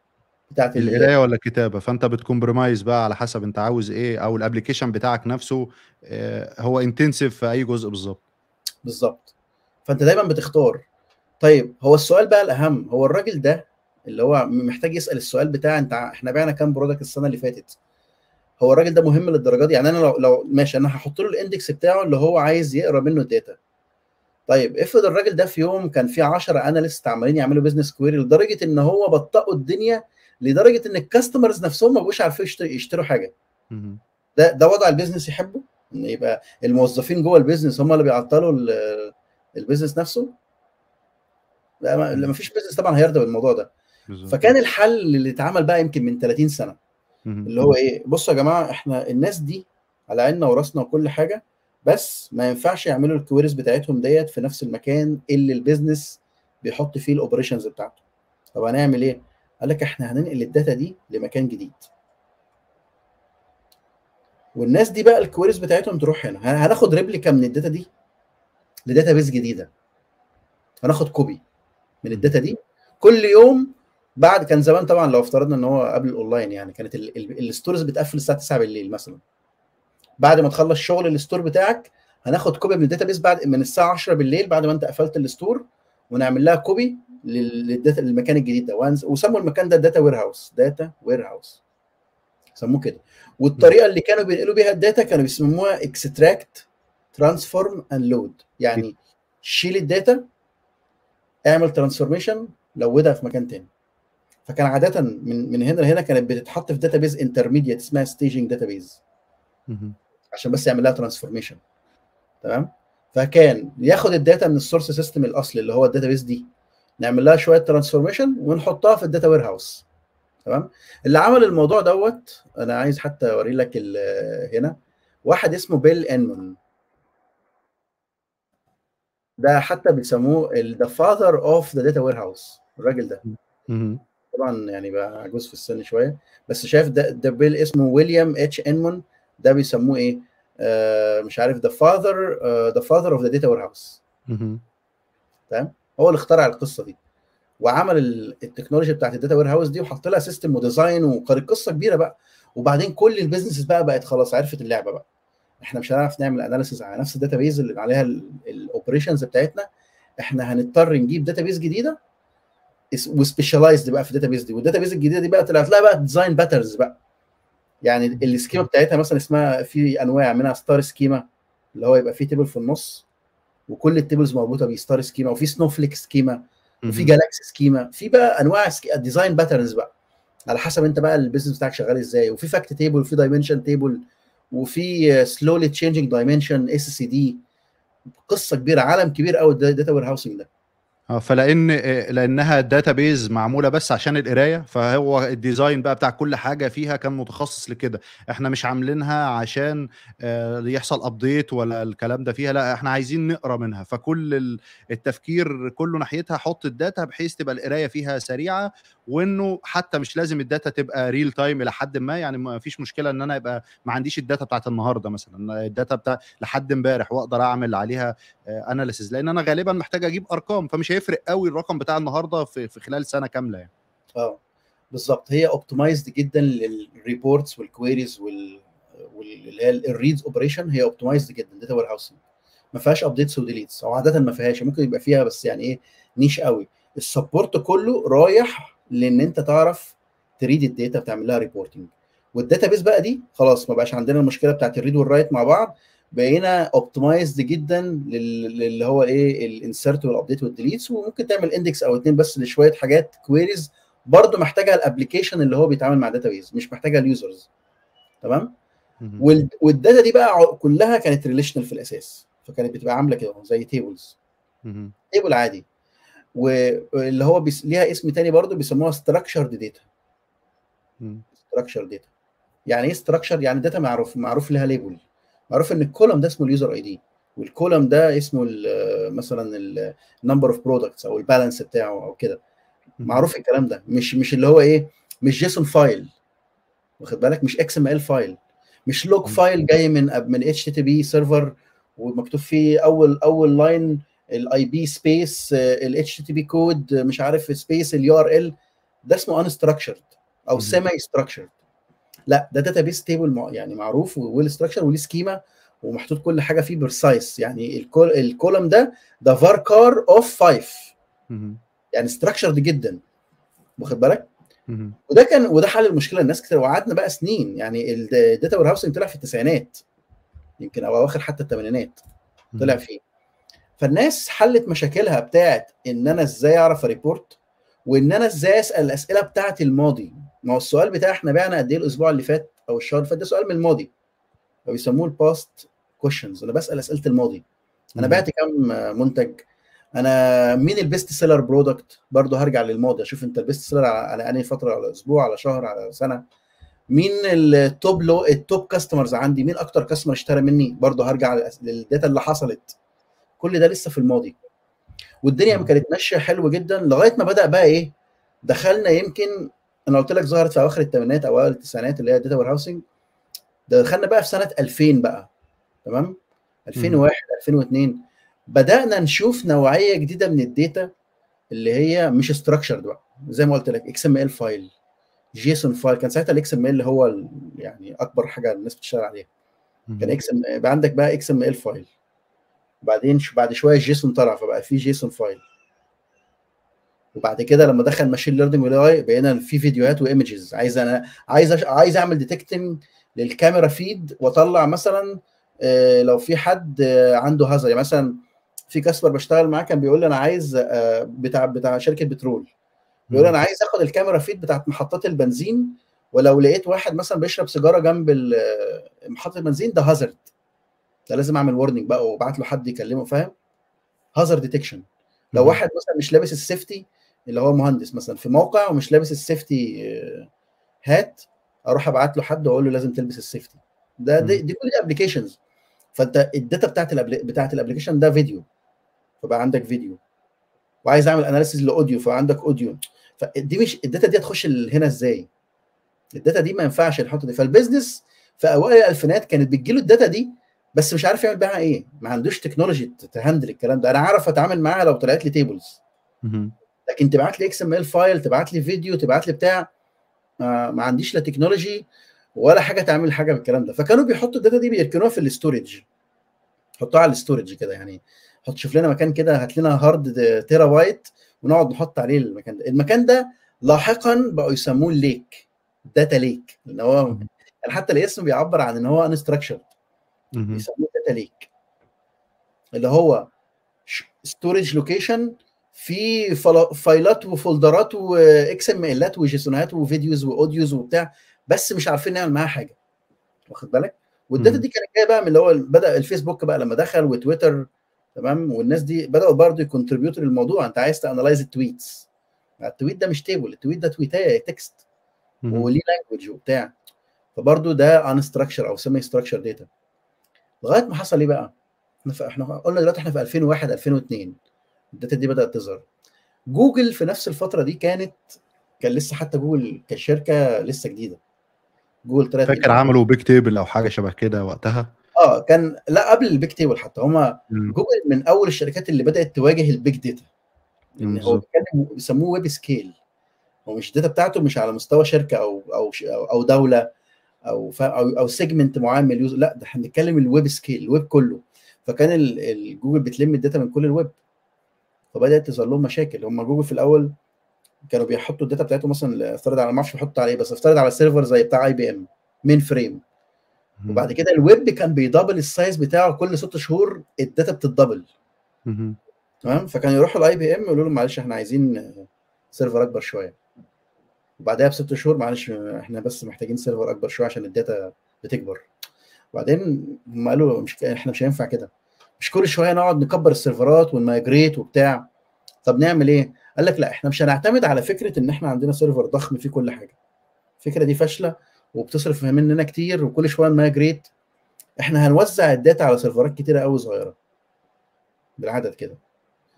بتاعت ال- القراية ولا الكتابة؟ فانت بت compromise بقى على حسب انت عاوز إيه أو ال application بتاعك نفسه آه، هو intensive في أي جزء بالظبط. بالظبط. فانت دايما بتختار. طيب هو السؤال بقى الأهم هو الراجل ده اللي هو محتاج يسأل السؤال بتاع انت إحنا بعنا كام product السنة اللي فاتت؟ هو الراجل ده مهم للدرجة دي؟ يعني أنا لو لو ماشي أنا هحط له ال index بتاعه اللي هو عايز يقرأ منه ال data. طيب افرض الراجل ده في يوم كان في 10 analyst عمالين يعملوا business query لدرجة إن هو بطئوا الدنيا لدرجة إن ال customers نفسهم ما بقوش عارفين يشتروا, حاجة. ده ده وضع ال business يحبه إن يبقى الموظفين جوه ال business هم اللي بيعطلوا ال- ال business نفسه لا ما فيش business طبعا هيرضى بالموضوع ده. فكان الحل اللي اتعمل بقى يمكن من 30 سنة. اللي هو إيه بصوا يا جماعة إحنا الناس دي على عيننا وراسنا وكل حاجة بس ما ينفعش يعملوا ال queries بتاعتهم ديت في نفس المكان اللي ال business بيحط فيه ال operations بتاعته. طب هنعمل إيه؟ قال لك إحنا هننقل ال data دي لمكان جديد. والناس دي بقى ال queries بتاعتهم تروح هنا. هن- هناخد replica من ال data دي ل database جديدة. هناخد copy من ال data دي. كل يوم بعد كان زمان طبعا لو افترضنا إن هو قبل الأونلاين يعني كانت ال- ال- stores بتقفل الساعة 9 بالليل مثلا. بعد ما تخلص شغل ال store بتاعك هناخد copy من ال database بعد من الساعة 10 بالليل بعد ما انت قفلت ال store ونعمل لها copy لل- لل data للمكان الجديد ده. وسموا المكان ده data warehouse data warehouse سموه كده. والطريقة اللي كانوا بينقلوا بيها ال data كانوا بيسموها extract transform and load يعني شيل ال data اعمل transformation load ها في مكان تاني. فكان عادة من من هنا لهنا كانت بتتحط في database intermediate اسمها staging database مهم. عشان بس يعمل لها transformation تمام؟ فكان ياخد ال data من ال source system الأصلي اللي هو ال database دي نعمل لها شوية transformation ونحطها في ال data warehouse تمام؟ اللي عمل الموضوع دوت أنا عايز حتى أوري لك هنا واحد اسمه بيل إنمون. ده حتى بيسموه the father of the data warehouse الراجل ده. طبعا يعني بقى عجوز في السن شوية بس شايف ده ده بيل اسمه ويليام إتش إنمون. ده بيسموه إيه؟ آه مش عارف the father the father of the data warehouse مهم. هو اللي اخترع القصة دي. وعمل ال- التكنولوجيا بتاعت ال data warehouse دي وحط لها system و design وكانت قصة كبيرة بقى. وبعدين كل ال business بقى بقت خلاص عرفت اللعبة بقى. إحنا مش هنعرف نعمل analysis على نفس ال database اللي عليها ال operations بتاعتنا. إحنا هنضطر نجيب database جديده و specialized بقى في ال database دي. وال database الجديدة دي بقى طلعت لها بقى design patterns بقى. يعني ال schema بتاعتها مثلا اسمها في أنواع منها star schema اللي هو يبقى فيه table في النص وكل ال tables مربوطة ب star schema وفي snowflake schema وفي. galaxy schema في بقى أنواع design patterns بقى على حسب أنت بقى ال business بتاعك شغال إزاي. وفي fact table وفي dimension table وفي slowly changing dimension SCD قصة كبيرة عالم كبير قوي ال data warehousing ده. آه فلأن آه، لأنها database معمولة بس عشان القراية فهو ال design بقى بتاع كل حاجة فيها كان متخصص لكده. إحنا مش عاملينها عشان آه، يحصل update ولا الكلام ده فيها لا إحنا عايزين نقرأ منها. فكل ال- التفكير كله ناحيتها حط ال data بحيث تبقى القراية فيها سريعة وإنه حتى مش لازم ال data تبقى real time إلى حد ما يعني ما فيش مشكلة إن أنا يبقى ما عنديش ال data بتاعت النهارده مثلا. ال data بتاع لحد إمبارح وأقدر أعمل عليها analysis لأن أنا غالبا محتاج أجيب أرقام فمش هيفرق قوي الرقم بتاع النهارده في, في خلال سنة كاملة يعني. آه بالظبط. هي optimized جدا لل reports وال queries وال واللي هي ال reads operation هي optimized جدا. data warehousing ما فيهاش updates و deletes أو عادة ما فيهاش. ممكن يبقى فيها بس يعني إيه niche قوي. ال support كله رايح لإن أنت تعرف ت read ال data وتعمل لها reporting وال database بقى دي خلاص ما بقاش عندنا المشكلة بتاعت ال read وال write مع بعض. بقينا optimized جدا لل- للي هو إيه ال insert وال update وال deletes وممكن تعمل index أو اتنين بس لشوية حاجات queries برضه محتاجها ال application اللي هو بيتعامل مع database مش محتاجها ال users تمام؟ وال data دي بقى كلها كانت relational في الأساس فكانت بتبقى عاملة كده زي tables. table عادي. واللي هو بيس... ليها اسم تاني برضو بيسموها data. مم. structured data. يعني إيه structure يعني data معروف معروف لها label معروف إن ال column ده اسمه ال user ID وال column ده اسمه ال- مثلا ال number of products أو ال balance بتاعه أو كده. معروف الكلام ده. مش مش اللي هو إيه مش JSON file واخد بالك؟ مش XML file مش log مم. file جاي من من HTTP server ومكتوب فيه أول أول line ال IP space ال HTTP code مش عارف space ال URL ده اسمه unstructured أو. semi-structured لا ده database table يعني معروف و well structured وليه schema ومحطوط كل حاجة فيه precise يعني ال col ال column ده ده varchar of 5 مهم. يعني structured جدا. واخد بالك. وده كان وده حل المشكلة الناس كتير. وقعدنا بقى سنين. يعني ال data warehousing طلع في التسعينات. يمكن أو أواخر حتى الثمانينات طلع. فيه. فالناس حلت مشاكلها بتاعت إن أنا إزاي أعرف report وإن أنا إزاي أسأل الأسئلة بتاعت الماضي. ما هو السؤال بتاع إحنا بعنا قد إيه الأسبوع اللي فات أو الشهر اللي فات؟ ده سؤال من الماضي. فبيسموه ال past questions أنا بسأل أسئلة الماضي. أنا. بعت كام منتج؟ أنا مين ال best seller product برضه هرجع للماضي أشوف أنت ال best seller على أنهي فترة؟ على أسبوع؟ على شهر؟ على سنة؟ مين ال top لو ال top customers عندي؟ مين أكتر customer اشترى مني؟ برضه هرجع لل data اللي حصلت. كل ده لسه في الماضي. والدنيا. كانت ماشية حلو جدا لغاية ما بدأ بقى إيه؟ دخلنا يمكن أنا قلت لك ظهرت في أواخر الثمانينات أو أوائل التسعينات اللي هي ال data warehousing دخلنا بقى في سنة 2000 بقى تمام؟ 2001 2002 بدأنا نشوف نوعية جديدة من ال data اللي هي مش structured بقى. زي ما قلت لك XML file JSON file كان ساعتها ال XML هو يعني أكبر حاجة الناس بتشتغل عليها. كان. XM عندك بقى XML file بعدين بعد شوية JSON طلع فبقى في JSON file وبعد كده لما دخل machine learning وال AI بقينا في فيديوهات و images عايز أنا عايز أش... عايز أعمل detecting للكاميرا feed وأطلع مثلا آه، لو في حد آه، عنده hazard يعني مثلا في customer بشتغل معاه كان بيقول لي أنا عايز آه، بتاع بتاع شركة بترول. بيقول أنا عايز آخد الكاميرا feed بتاعت محطات البنزين ولو لقيت واحد مثلا بيشرب سيجارة جنب محطة البنزين ده hazard ده لازم أعمل warning بقى وأبعت له حد يكلمه فاهم؟ hazard detection لو. واحد مثلا مش لابس ال safety اللي هو مهندس مثلا في موقع ومش لابس ال safety آه، هات أروح أبعت له حد وأقول له لازم تلبس ال safety ده دي. دي كل applications فأنت ال data بتاعت. بتاعت ال application ده فيديو فبقى عندك فيديو وعايز أعمل analysis ل audio فعندك audio فدي مش ال data دي هتخش هنا إزاي؟ ال data دي ما ينفعش نحط دي فال business في أوائل الألفينات كانت بتجيله ال data دي بس مش عارف يعمل بيها إيه ما عندوش technology ت handle الكلام ده أنا عارف أتعامل معاها لو طلعت لي tables. لكن تبعت لي XML file تبعت لي فيديو تبعت لي بتاع ما, ما عنديش لا technology ولا حاجة تعمل حاجة بالكلام ده. فكانوا بيحطوا ال data دي بيركنوها في ال storage حطوها على ال storage كده يعني. حط شوف لنا مكان كده هات لنا hard terabyte ونقعد نحط عليه المكان ده. المكان ده لاحقا بقوا يسموه ال lake data lake لأن هو. يعني حتى الاسم بيعبر عن إن هو unstructured. بيسموه data lake اللي هو storage location في فايلات وفولدرات واكس ام الات وجيسونات وفيديوز وأوديوز وبتاع بس مش عارفين نعمل معاها حاجة. واخد بالك؟ وال data. دي كانت جاية بقى من اللي هو بدأ الفيسبوك بقى لما دخل وتويتر تمام؟ والناس دي بدأوا برضه ي contribute وا للموضوع. انت عايز ت analyze ال tweets ال tweet ده مش table ال tweet ده tweetاية text. وليه language وبتاع. فبرضه ده unstructured أو semi-structured data لغاية ما حصل إيه بقى؟ إحنا قلنا دلوقتي إحنا في 2001 2002 ال data دي بدأت تظهر. جوجل في نفس الفترة دي كانت كان لسه حتى جوجل كشركة لسه جديدة. جوجل طلعت فاكر عملوا Bigtable أو حاجة شبه كده وقتها؟ آه كان لا قبل ال Bigtable حتى. هما. جوجل من أول الشركات اللي بدأت تواجه ال big data إن هو. بيتكلم بيسموه web scale هو مش ال data بتاعته مش على مستوى شركة أو أو أو, دولة أو أو أو segment معين من ال user. لا ده إحنا بنتكلم ال web scale ال web كله. فكان ال- ال- جوجل بتلم ال data من كل الويب فبدأت تظهر لهم مشاكل. هم جوجل في الأول كانوا بيحطوا ال data بتاعتهم مثلا افترض على ما أعرفش بيحطوا على إيه بس افترض على server زي بتاع IBM mainframe. وبعد كده الويب كان بي double ال size بتاعه كل ست شهور ال data بت double مهم. تمام؟ فكانوا يروحوا ال IBM يقولوا لهم معلش إحنا عايزين server أكبر شوية. وبعدها بست شهور معلش إحنا بس محتاجين server أكبر شوية عشان ال data بتكبر. وبعدين هم قالوا مش إحنا مش هينفع كده. مش كل شوية نقعد نكبر السيرفرات ون migrate وبتاع. طب نعمل إيه؟ قال لك لا إحنا مش هنعتمد على فكرة إن إحنا عندنا server ضخم فيه كل حاجة. الفكرة دي فاشلة وبتصرف مننا كتير وكل شوية ن migrate. إحنا هنوزع ال data على سيرفرات كتيرة قوي صغيرة. بالعدد كده.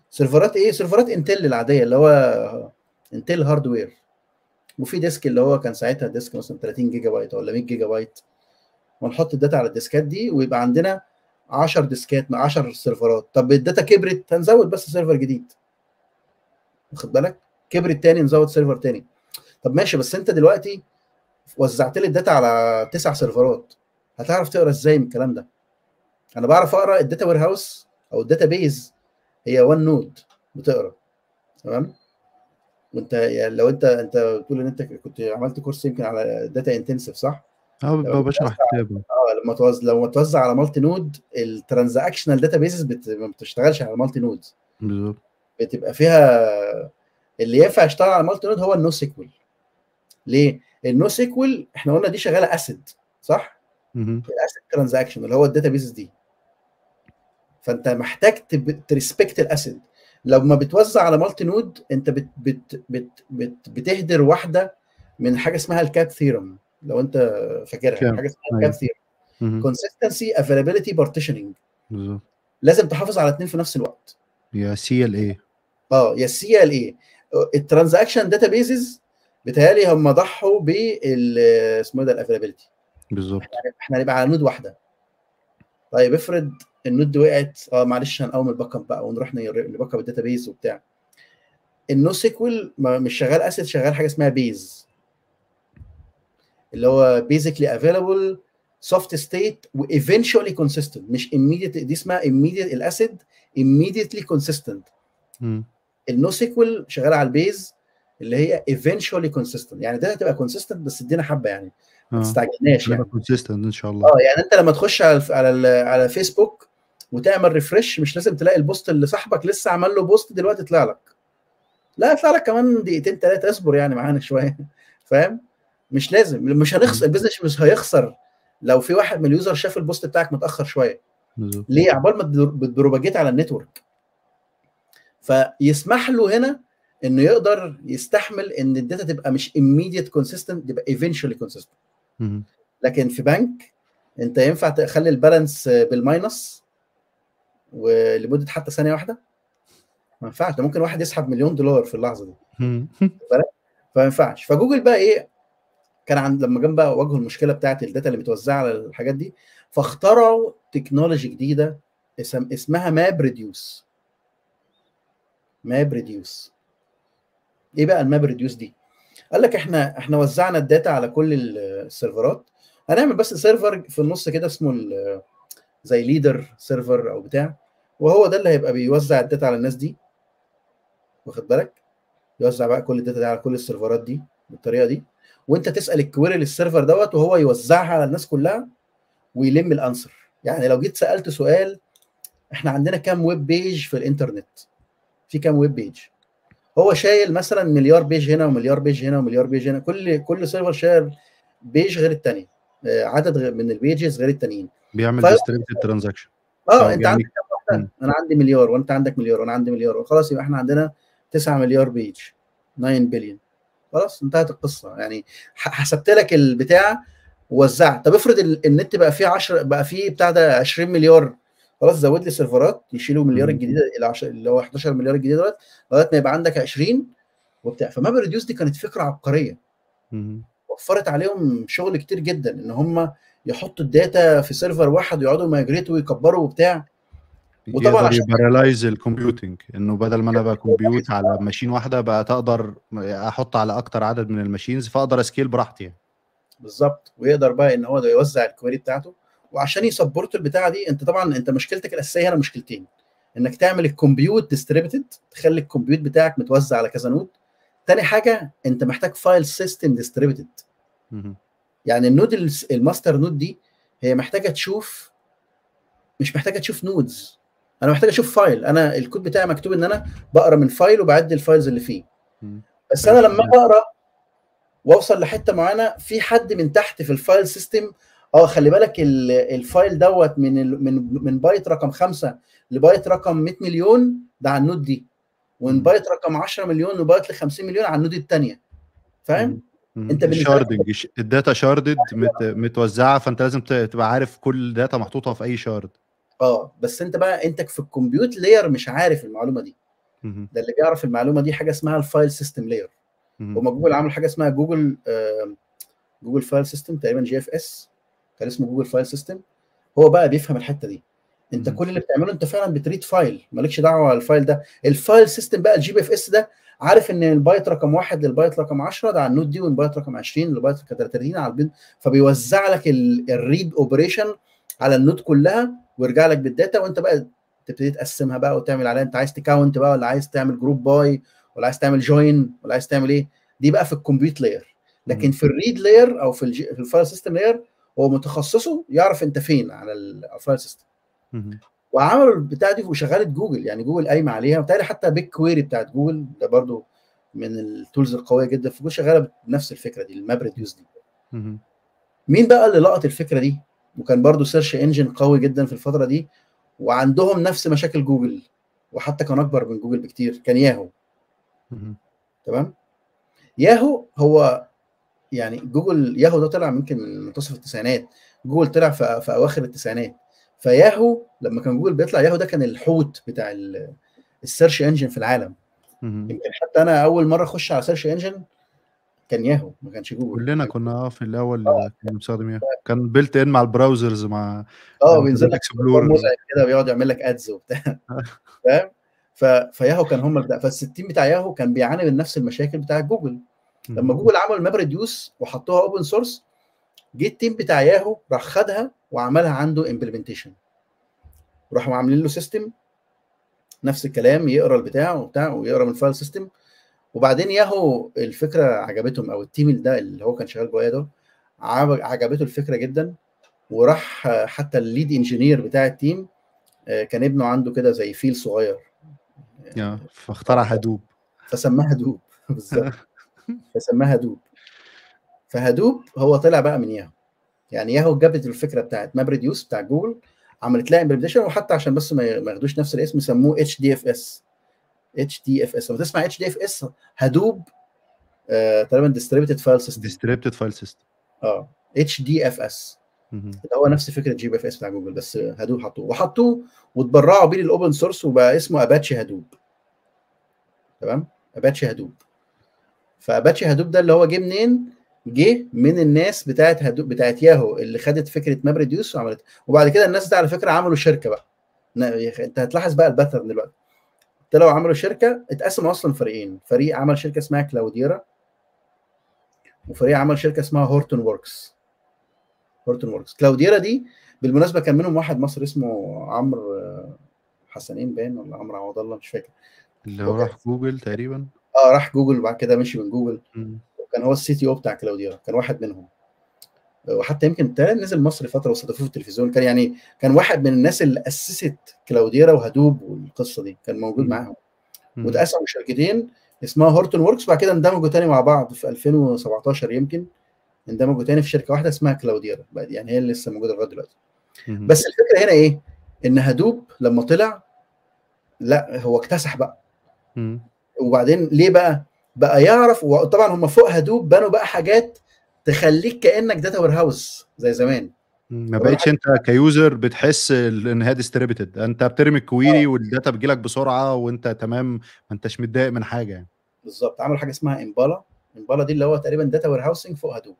سيرفرات إيه؟ سيرفرات Intel العادية اللي هو Intel hardware. وفي disk اللي هو كان ساعتها disk مثلا 30 جيجا بايت ولا 100 جيجا بايت. ونحط ال data على الديسكات دي ويبقى عندنا 10 ديسكات مع 10 سيرفرات. طب ال data كبرت هنزود بس server جديد. واخد بالك؟ كبرت تاني نزود server تاني. طب ماشي بس انت دلوقتي وزعت لي ال data على تسع سيرفرات. هتعرف تقرا إزاي من الكلام ده؟ أنا بعرف اقرا ال data warehouse أو ال database هي one node بتقرا. تمام؟ وانت يعني لو انت انت بتقول ان انت كنت عملت كورس يمكن على data intensive صح؟ آه بشرح بتوزع كتاب آه لما توزع لما توزع على multi node ال transactional databases بت... ما بتشتغلش على multi node بالظبط. بتبقى فيها اللي ينفع يشتغل على multi node هو ال NoSQL ليه؟ ال NoSQL إحنا قلنا دي شغالة ACID صح؟ ال ACID transaction اللي هو ال databases دي. فانت محتاج ت respect ال ACID لما بتوزع على multi node انت بت بت بت بت بتهدر واحدة من حاجة اسمها ال CAP theorem. لو انت فاكرها CAP. حاجة اسمها theorem مهم. consistency availability partitioning لازم تحافظ على الاثنين في نفس الوقت. يا C ال A آه يا ال C ال A ال transaction databases بيتهيألي هم ضحوا بال اسمه إيه ده ال availability بالظبط. إحنا هنبقى على node واحدة. طيب افرض ال node دي وقعت. آه معلش هنقوم ال backup بقى ونروح نر- ن backup ال database وبتاع. ال NoSQL مش شغال ACID شغال حاجة اسمها BASE اللي هو basically available soft state و eventually consistent مش immediate دي اسمها immediate ال ACID immediately consistent. مم. ال NoSQL شغال على ال BASE اللي هي eventually consistent. يعني ده هتبقى consistent بس ادينا حبة يعني. ما آه تستعجلناش يعني. consistent إن شاء الله. آه يعني أنت لما تخش على على ال- على فيسبوك وتعمل refresh مش لازم تلاقي ال post اللي صاحبك لسه عمل له post دلوقتي طلع لك. لا يطلع لك كمان دقيقتين ثلاثة أصبر يعني معانا شوية. *laughs* فاهم؟ مش لازم مش هنخسر ال business مش هيخسر لو في واحد من ال user شاف ال post بتاعك متأخر شوية. ليه؟ عقبال ما بت propagate على ال network. فيسمح له هنا إنه يقدر يستحمل إن ال data تبقى مش immediate consistent تبقى eventually consistent. لكن في بنك أنت ينفع تخلي ال balance بال minus ولمدة حتى ثانية واحدة؟ ما ينفعش. ده ممكن واحد يسحب مليون دولار في اللحظة دي. فما *laughs* ينفعش. فجوجل بقى إيه؟ كان عند لما بقى واجهوا المشكلة بتاعت ال data اللي متوزعه على الحاجات دي فاخترعوا technology جديدة اسم اسمها MapReduce MapReduce إيه بقى ال MapReduce دي؟ قال لك إحنا إحنا وزعنا ال data على كل ال- السيرفرات هنعمل بس server في النص كده اسمه زي leader server أو بتاع وهو ده اللي هيبقى بيوزع ال data على الناس دي. واخد بالك؟ يوزع بقى كل ال data دي على كل السيرفرات دي بالطريقة دي. وانت تسأل ال query لل server دوت وهو يوزعها على الناس كلها ويلم ال answer. يعني لو جيت سألت سؤال إحنا عندنا كام web page في الإنترنت؟ في كام web page هو شايل مثلا مليار page هنا ومليار page هنا ومليار page هنا. كل كل server شايل page غير الثاني عدد غير من ال pages غير التانيين. بيعمل distributed transaction آه آه، أنت يعني- عندك كام واحدة؟ مم. أنا عندي مليار وأنت عندك مليار وأنا عندي مليار. خلاص يبقى إحنا عندنا 9 مليار page 9 بليون. خلاص انتهت القصة. يعني حسبت لك البتاع ووزعت طب افرض ال- النت بقى فيه 10 بقى فيه بتاع ده 20 مليار. خلاص زود لي سيرفرات يشيلوا مليار. الجديدة إلى 10 اللي هو 11 مليار الجديد دلوقتي لغاية ما يبقى عندك 20 وبتاع. ف MapReduce دي كانت فكرة عبقرية. وفرت عليهم شغل كتير جدا إن هم يحطوا ال data في server واحد ويقعدوا migrate وا ويكبروا وبتاع. وطبعاً عشان- ال computing إنه بدل ما أنا بقى compute على machine واحدة بقى تقدر أحط على أكتر عدد من ال machines فأقدر أ scale براحتي يعني. بالظبط. ويقدر بقى إن هو ده يوزع ال query بتاعته. وعشان ي support البتاعة دي أنت طبعا أنت مشكلتك الأساسية هنا مشكلتين. إنك تعمل ال compute distributed تخلي ال compute بتاعك متوزع على كذا node. تاني حاجة أنت محتاج file system distributed. يعني ال node ال master node دي هي محتاجة تشوف مش محتاجة تشوف nodes أنا محتاج أشوف file أنا الكود بتاعي مكتوب إن أنا بقرأ من file وبعد ال files اللي فيه. بس أنا لما بقرا وأوصل لحتة معينة في حد من تحت في ال file system آه خلي بالك ال- ال file دوت من من من بايت رقم خمسة لبايت رقم 100 مليون ده على ال node دي. ومن. بايت رقم 10 مليون لبايت ل 50 مليون على ال node الثانية فاهم؟ أنت sharding ال data sharded مت... متوزعة فأنت لازم تبقى عارف كل data محطوطة في أي shard آه بس انت بقى انت في ال compute layer مش عارف المعلومة دي. ده اللي بيعرف المعلومة دي حاجة اسمها ال file system layer. هما جوجل عملوا حاجة اسمها جوجل آه Google File System تقريبا GFS كان اسمه Google File System هو بقى بيفهم الحتة دي. انت. كل اللي بتعمله انت فعلا بت read file مالكش دعوة ال file ده. ال file system بقى ال GPFS ده عارف إن البايت رقم واحد للبايت رقم 10 ده على ال node دي والبايت رقم 20 للبايت رقم 30 على البين فبيوزع لك ال read operation على ال node كلها. ويرجع لك بال data وانت بقى تبتدي تقسمها بقى وتعمل عليها. انت عايز ت count بقى ولا عايز تعمل group by ولا عايز تعمل join ولا عايز تعمل إيه؟ دي بقى في ال compute layer لكن. في ال read layer أو في, الجي... في ال file system layer هو متخصصه يعرف انت فين على ال file system. وعملوا البتاع دي وشغاله جوجل. يعني جوجل قايمة عليها. وبالتالي حتى BigQuery بتاعت جوجل ده برضو من ال tools القوية جدا. في جوجل شغالة بنفس الفكرة دي ال MapReduce دي. مين بقى اللي لقط الفكرة دي؟ وكان برضو search engine قوي جدا في الفترة دي وعندهم نفس مشاكل جوجل وحتى كان أكبر من جوجل بكتير كان ياهو. تمام؟ ياهو هو يعني جوجل ياهو ده طلع يمكن من منتصف التسعينات. جوجل طلع في, في أواخر التسعينات. فياهو لما كان جوجل بيطلع ياهو ده كان الحوت بتاع ال- ال search engine في العالم. يمكن حتى أنا أول مرة أخش على search engine كان ياهو ما كانش جوجل. كلنا كنا آه في الأول آه. كنا بنستخدم اياه كان built in مع ال browsers مع آه بينزل لك Explorer مزعج كده بيقعد يعمل لك ads وبتاع. *laughs* فاهم؟ ف... فياهو كان هم البتاع فال system بتاع ياهو كان بيعاني من نفس المشاكل بتاع جوجل. لما جوجل عمل MapReduce وحطوها open source جه ال team بتاع ياهو راح خدها وعملها عنده implementation راحوا عاملين له system نفس الكلام يقرا البتاع وبتاع ويقرا من ال file system وبعدين ياهو الفكرة عجبتهم أو ال team ده اللي هو كان شغال جوا ياهو ده عجب- عجبته الفكرة جدا وراح حتى ال lead engineer بتاع ال team آه، كان ابنه عنده كده زي فيل صغير. فاخترع Hadoop. فسماها Hadoop *laughs* بالظبط. *laughs* فسماها Hadoop ف Hadoop هو طلع بقى من ياهو. يعني ياهو جابت الفكرة بتاعت MapReduce بتاع جوجل عملت لها implementation وحتى عشان بس ما ياخدوش نفس الاسم سموه اتش دي اف اس اتش دي اف اس لما تسمع اتش دي اف اس هدوب آه تقريبا distributed file system distributed file system آه HDFS اللي هو نفس فكرة GFS بتاع جوجل بس Hadoop حطوه. وحطوه واتبرعوا بيه لل open source وبقى اسمه Apache Hadoop تمام؟ Apache Hadoop ف Apache Hadoop ده اللي هو جه منين؟ جه من الناس بتاعت Hadoop بتاعت ياهو اللي خدت فكرة MapReduce وعملت. وبعد كده الناس دي على فكرة عملوا شركة بقى. أنت هتلاحظ بقى ال pattern دلوقتي. طلعوا عملوا شركة اتقسموا أصلا فريقين. فريق عمل شركة اسمها Cloudera وفريق عمل شركة اسمها Hortonworks Hortonworks Cloudera دي بالمناسبة كان منهم واحد مصري اسمه عمرو آه، حسنين باين ولا عمرو عوض الله مش فاكر. اللي هو راح جوجل تقريبا. آه راح جوجل وبعد كده مشي من جوجل. مم. وكان هو ال CTO بتاع Cloudera كان واحد منهم. وحتى يمكن نزل مصر فترة واستضافوه في التلفزيون كان يعني كان واحد من الناس اللي أسست Cloudera و Hadoop والقصة دي كان موجود. معاهم مم. واتقسموا شركتين اسمها Hortonworks بعد كده اندمجوا تاني مع بعض في 2017 يمكن اندمجوا تاني في شركة واحدة اسمها Cloudera يعني هي اللي لسه موجودة لغاية دلوقتي. بس الفكرة هنا إيه؟ إن Hadoop لما طلع لا هو اكتسح بقى. وبعدين ليه بقى؟ بقى يعرف وطبعا هم فوق Hadoop بنوا بقى حاجات تخليك كأنك data warehouse زي زمان. ما بقتش انت ك user بتحس ان هي distributed انت بترمي ال query وال data بتجيلك بسرعة وانت تمام ما انتش متضايق من حاجة يعني. بالظبط. عملوا حاجة اسمها Impala Impala دي اللي هو تقريبا data warehousing فوق Hadoop.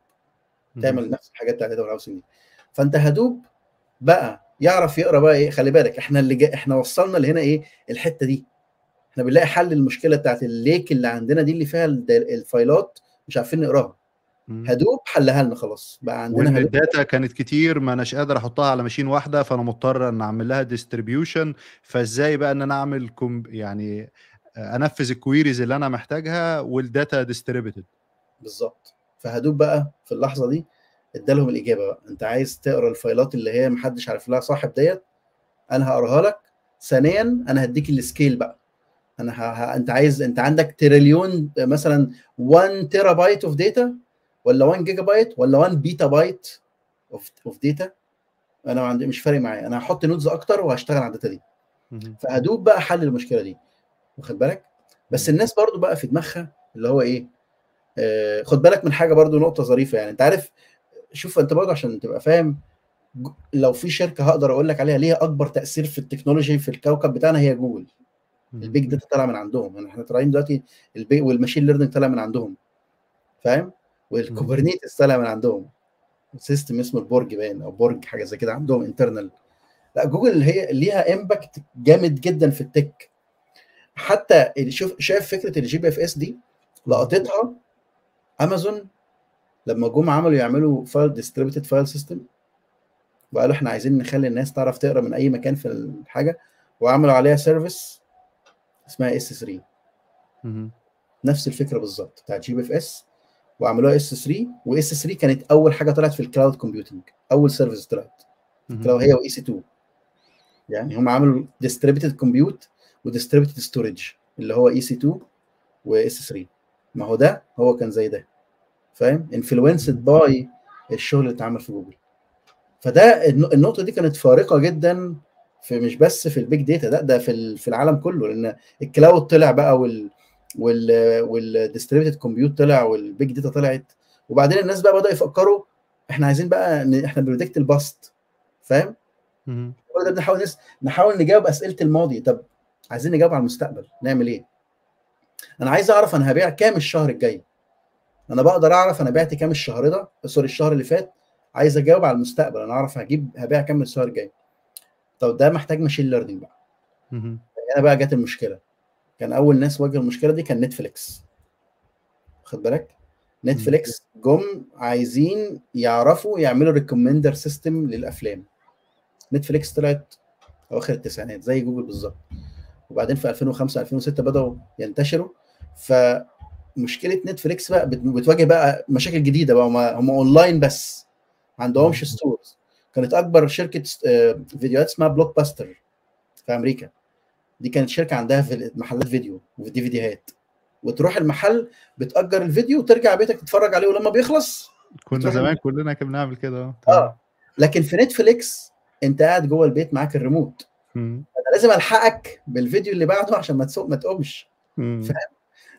تعمل نفس الحاجات بتاعت data warehousing دي. فانت Hadoop بقى يعرف يقرأ بقى إيه؟ خلي بالك إحنا اللي جا إحنا وصلنا لهنا إيه؟ الحتة دي. إحنا بنلاقي حل المشكلة بتاعت ال lake اللي عندنا دي اللي فيها ال files مش عارفين نقراها. Hadoop حلها لنا خلاص. بقى عندنا ال data كانت كتير ما اناش قادر أحطها على machine واحدة فأنا مضطر إن أعمل لها distribution فإزاي بقى إن أنا أعمل كوم يعني أنفذ ال queries اللي أنا محتاجها وال data distributed بالظبط. ف Hadoop بقى في اللحظة دي ادالهم الإجابة بقى. أنت عايز تقرأ الفايلات اللي هي محدش عارف لها صاحب ديت؟ أنا هقراها لك. ثانيا أنا هديك ال scale بقى. أنا ه... ه... أنت عايز أنت عندك تريليون مثلا 1 تيرا بايت of data ولا 1 جيجا بايت ولا 1 بيتا بايت of of data أنا ما عندي مش فارق معايا. أنا هحط nodes أكتر وهشتغل على ال data دي. مهم. ف Hadoop بقى حل المشكلة دي. واخد بالك؟ بس. الناس برضو بقى في دماغها اللي هو إيه؟ آه خد بالك من حاجة برضو نقطة ظريفة يعني. أنت عارف شوف أنت برضو عشان تبقى فاهم لو في شركة هقدر أقول لك عليها ليها أكبر تأثير في ال technology في الكوكب بتاعنا هي جوجل. ال big data طالع من عندهم. يعني إحنا طالعين دلوقتي البي وال machine learning طالع من عندهم. فاهم؟ وال Kubernetes طالع من عندهم system اسمه ال Borg باين أو Borg حاجة زي كده عندهم internal لا جوجل هي ليها impact جامد جدا في ال tech. حتى اللي شوف شايف فكرة ال GFS دي؟ لقطتها امازون لما جم عملوا يعملوا file distributed file system وقالوا إحنا عايزين نخلي الناس تعرف تقرأ من أي مكان في الحاجة وعملوا عليها service اسمها S3 مهم. نفس الفكرة بالظبط بتاعت GPFS وعملوها S3 و S3 كانت أول حاجة طلعت في ال cloud computing أول service طلعت. cloud هي و EC2 يعني هم عملوا distributed compute و distributed storage اللي هو EC2 و S3 ما هو ده هو كان زي ده. فاهم؟ influenced by الشغل اللي اتعمل في جوجل. فده الن- النقطة دي كانت فارقة جدا في مش بس في ال big data لا ده في في العالم كله لأن ال cloud طلع بقى وال وال وال distributed compute طلع وال big data طلعت وبعدين الناس بقى بدأوا يفكروا إحنا عايزين بقى إحنا predict ال past فاهم. كل ده بنحاول نس... نحاول نجاوب أسئلة الماضي. طب عايزين نجاوب على المستقبل نعمل إيه؟ أنا عايز أعرف أنا هبيع كام الشهر الجاي. أنا بقدر أعرف أنا بعت كام الشهر ده sorry الشهر اللي فات. عايز أجاوب على المستقبل أنا أعرف هجيب هبيع كام الشهر الجاي. طب ده محتاج machine learning بقى. هنا بقى جت المشكلة. كان أول ناس واجهوا المشكلة دي كان Netflix. خد بالك؟ Netflix جم عايزين يعرفوا يعملوا recommender system للأفلام. Netflix طلعت أواخر التسعينات زي جوجل بالظبط. وبعدين في 2005 2006 بدأوا ينتشروا. فمشكلة Netflix بقى بت- بتواجه بقى مشاكل جديدة بقى. هم هم اونلاين بس. ما عندهمش stores كانت أكبر شركة آه، فيديوهات اسمها Blockbuster في أمريكا. دي كانت شركة عندها في محلات فيديو ودي فيديوهات وتروح المحل بتأجر الفيديو وترجع بيتك تتفرج عليه ولما بيخلص كنا زمان كلنا كنا بنعمل كده. آه. لكن في Netflix انت قاعد جوه البيت معاك الريموت. أنا لازم ألحقك بالفيديو اللي بعده عشان ما تسوق ما تقومش. فاهم؟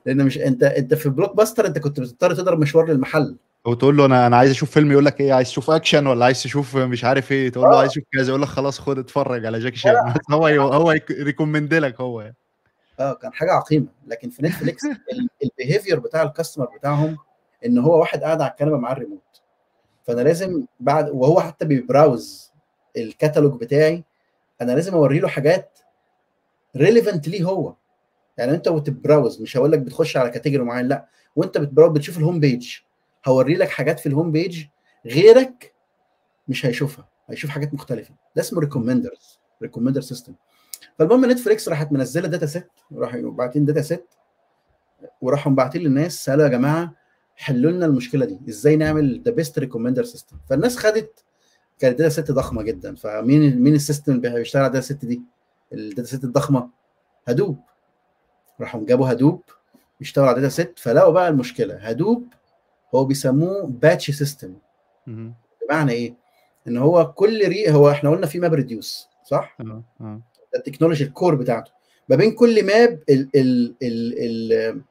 لأن مش انت أنت في Blockbuster أنت كنت بتضطر تضرب مشوار للمحل. وتقول له أنا أنا عايز أشوف فيلم يقول لك إيه عايز تشوف أكشن ولا عايز تشوف مش عارف إيه؟ تقول له آه. عايز تشوف كذا يقول لك خلاص خد اتفرج على جاكي شان هو هو recommend لك هو. يعني. آه كان حاجة عقيمة. لكن في Netflix *laughs* ال behavior بتاع ال customer بتاعهم إن هو واحد قاعد على الكنبة معاه الريموت فأنا لازم بعد وهو حتى بي browse الكتالوج بتاعي أنا لازم أوري له حاجات relevant ليه هو. يعني أنت وت browse مش هقول لك بتخش على category معين لأ. وأنت بت browse بتشوف ال home page هوري لك حاجات في ال home page غيرك مش هيشوفها هيشوف حاجات مختلفة. ده اسمه recommenders recommender system فالمهم Netflix راحت منزلة data set راحوا باعتين data set وراحوا باعتين للناس سالوا يا جماعة حلوا لنا المشكلة دي إزاي نعمل the best recommender system فالناس خدت كانت data set ضخمة جدا. فمين مين ال system اللي بيشتغل على ال data set دي؟ ال data set الضخمة Hadoop. راحوا جابوا Hadoop يشتغل على data set فلقوا بقى المشكلة Hadoop هو بيسموه batch system. بمعنى إيه؟ إن هو كل ري هو إحنا قلنا في map reduce صح؟ آه آه. ده ال technology ال core بتاعته. ما بين كل map ال ال ال ال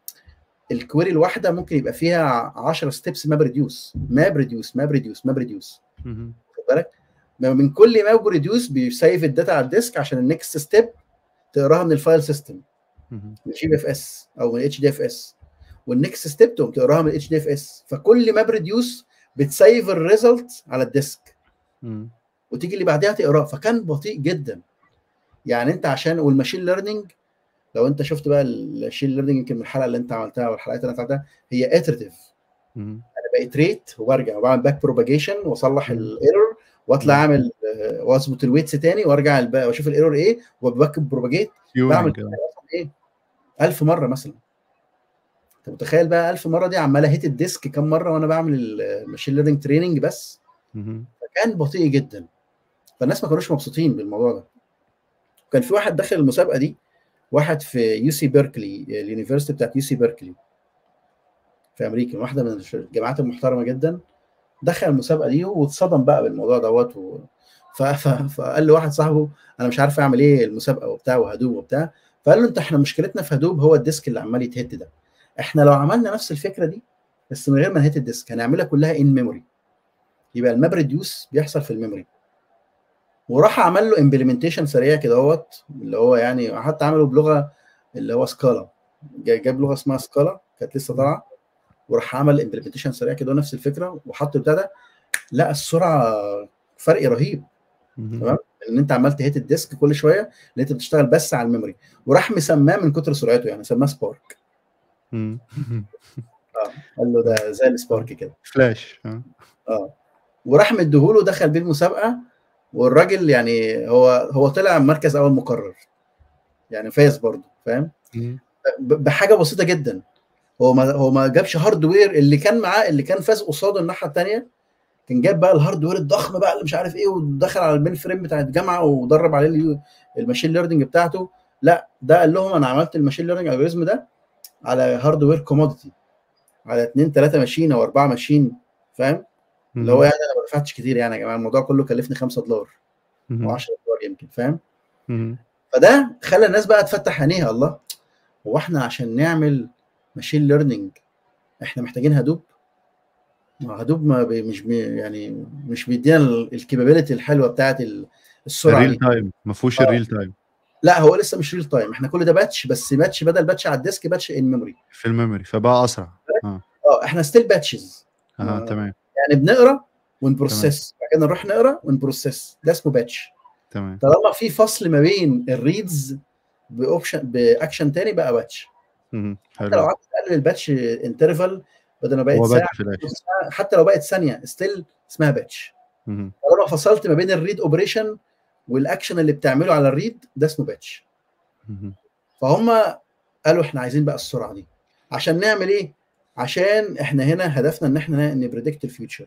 ال query الواحدة ممكن يبقى فيها 10 steps map reduce map reduce map reduce map reduce. خد بالك؟ ما من كل map reduce بي save ال data على ال disk عشان ال next step تقراها من ال file system. من GPFS أو من HDFS وال next step تقوم تقراها من HDFS فكل map reduce بت save ال result على ال disk. وتيجي اللي بعدها تقراه. فكان بطيء جدا. يعني أنت عشان وال machine learning لو أنت شفت بقى ال machine learning يمكن من الحلقة اللي أنت عملتها والحلقات اللي انت عملتها هي iterative مم. أنا بق iterate وبرجع وبعمل back propagation وأصلح. الايرور وأطلع. أعمل آه، وأظبط ال weights تاني وأرجع وأشوف ال error إيه و back propagate بعمل إيه؟ 1000 مرة مثلا. انت متخيل بقى 1000 مرة دي عمال أ hit ال disk كام مرة وأنا بعمل ال machine learning training بس. فكان بطيء جدا. فالناس ما كانوش مبسوطين بالموضوع ده. كان في واحد داخل المسابقة دي واحد في UC Berkeley ال university بتاعت UC Berkeley في أمريكا واحدة من الجامعات المحترمة جدا. دخل المسابقة دي واتصدم بقى بالموضوع دوت و... ف... ف... فقال لواحد صاحبه أنا مش عارف أعمل إيه المسابقة وبتاع و Hadoop وبتاع. فقال له أنت إحنا مشكلتنا في Hadoop هو ال disk اللي عمال يت hit ده. إحنا لو عملنا نفس الفكرة دي بس من غير ما ن hit ال disk هنعملها كلها in memory يبقى ال map reduce بيحصل في ال memory. وراح عمل له implementation سريع كده أهوت اللي هو يعني حتى عمله بلغة اللي هو Scala جاب لغة اسمها Scala كانت لسه طالعة. وراح عمل implementation سريع كده نفس الفكرة وحط بتاع ده لقى السرعة فرق رهيب. تمام؟ إن أنت عمال ت hit ال disk كل شوية ان انت بتشتغل بس على ال memory. وراح مسماه من كتر سرعته يعني سماه Spark آه. قال له ده زي ال spark كده. فلاش. آه. وراح مديهوله دخل بيه المسابقة والراجل يعني هو هو طلع مركز أول مكرر. يعني فاز برضه فاهم؟ بحاجة بسيطة جدا. هو ما هو ما جابش hardware اللي كان معاه اللي كان فاز قصاده الناحية الثانية كان جاب بقى ال hardware الضخم بقى اللي مش عارف إيه ودخل على ال mainframe بتاع الجامعة ودرب عليه ال machine learning بتاعته. لأ ده قال لهم أنا عملت ال machine learning algorithm ده على hardware commodity على اثنين ثلاثة machine أو أربعة machine فاهم؟ اللي هو يعني أنا ما دفعتش كتير يعني يا جماعة الموضوع كله كلفني 5 دولار أو 10 دولار يمكن فاهم؟ فده خلى الناس بقى تفتح عينيها الله. هو إحنا عشان نعمل machine learning إحنا محتاجين Hadoop. Hadoop ما بي مش بي يعني مش بيدينا ال capability الحلوة بتاعت السرعة الريل تايم ما فيهوش الريل تايم لا هو لسه مش real time إحنا كل ده batch بس batch بدل batch على ال disk batch in memory في ال memory فبقى أسرع. آه. آه. إحنا still batches آه, آه تمام. يعني بنقرأ ون process بعد نروح نقرأ ون process ده اسمه batch تمام. طالما في فصل ما بين ال reads ب operation ب action تاني بقى batch حتى لو قعدت تقلل ال batch interval بدل ما بقت ساعة حتى لو بقت ثانية still اسمها batch طالما فصلت ما بين ال read operation وال action اللي بتعمله على ال read ده اسمه batch. فهم قالوا إحنا عايزين بقى السرعة دي. عشان نعمل إيه؟ عشان إحنا هنا هدفنا إن إحنا ن predict ال future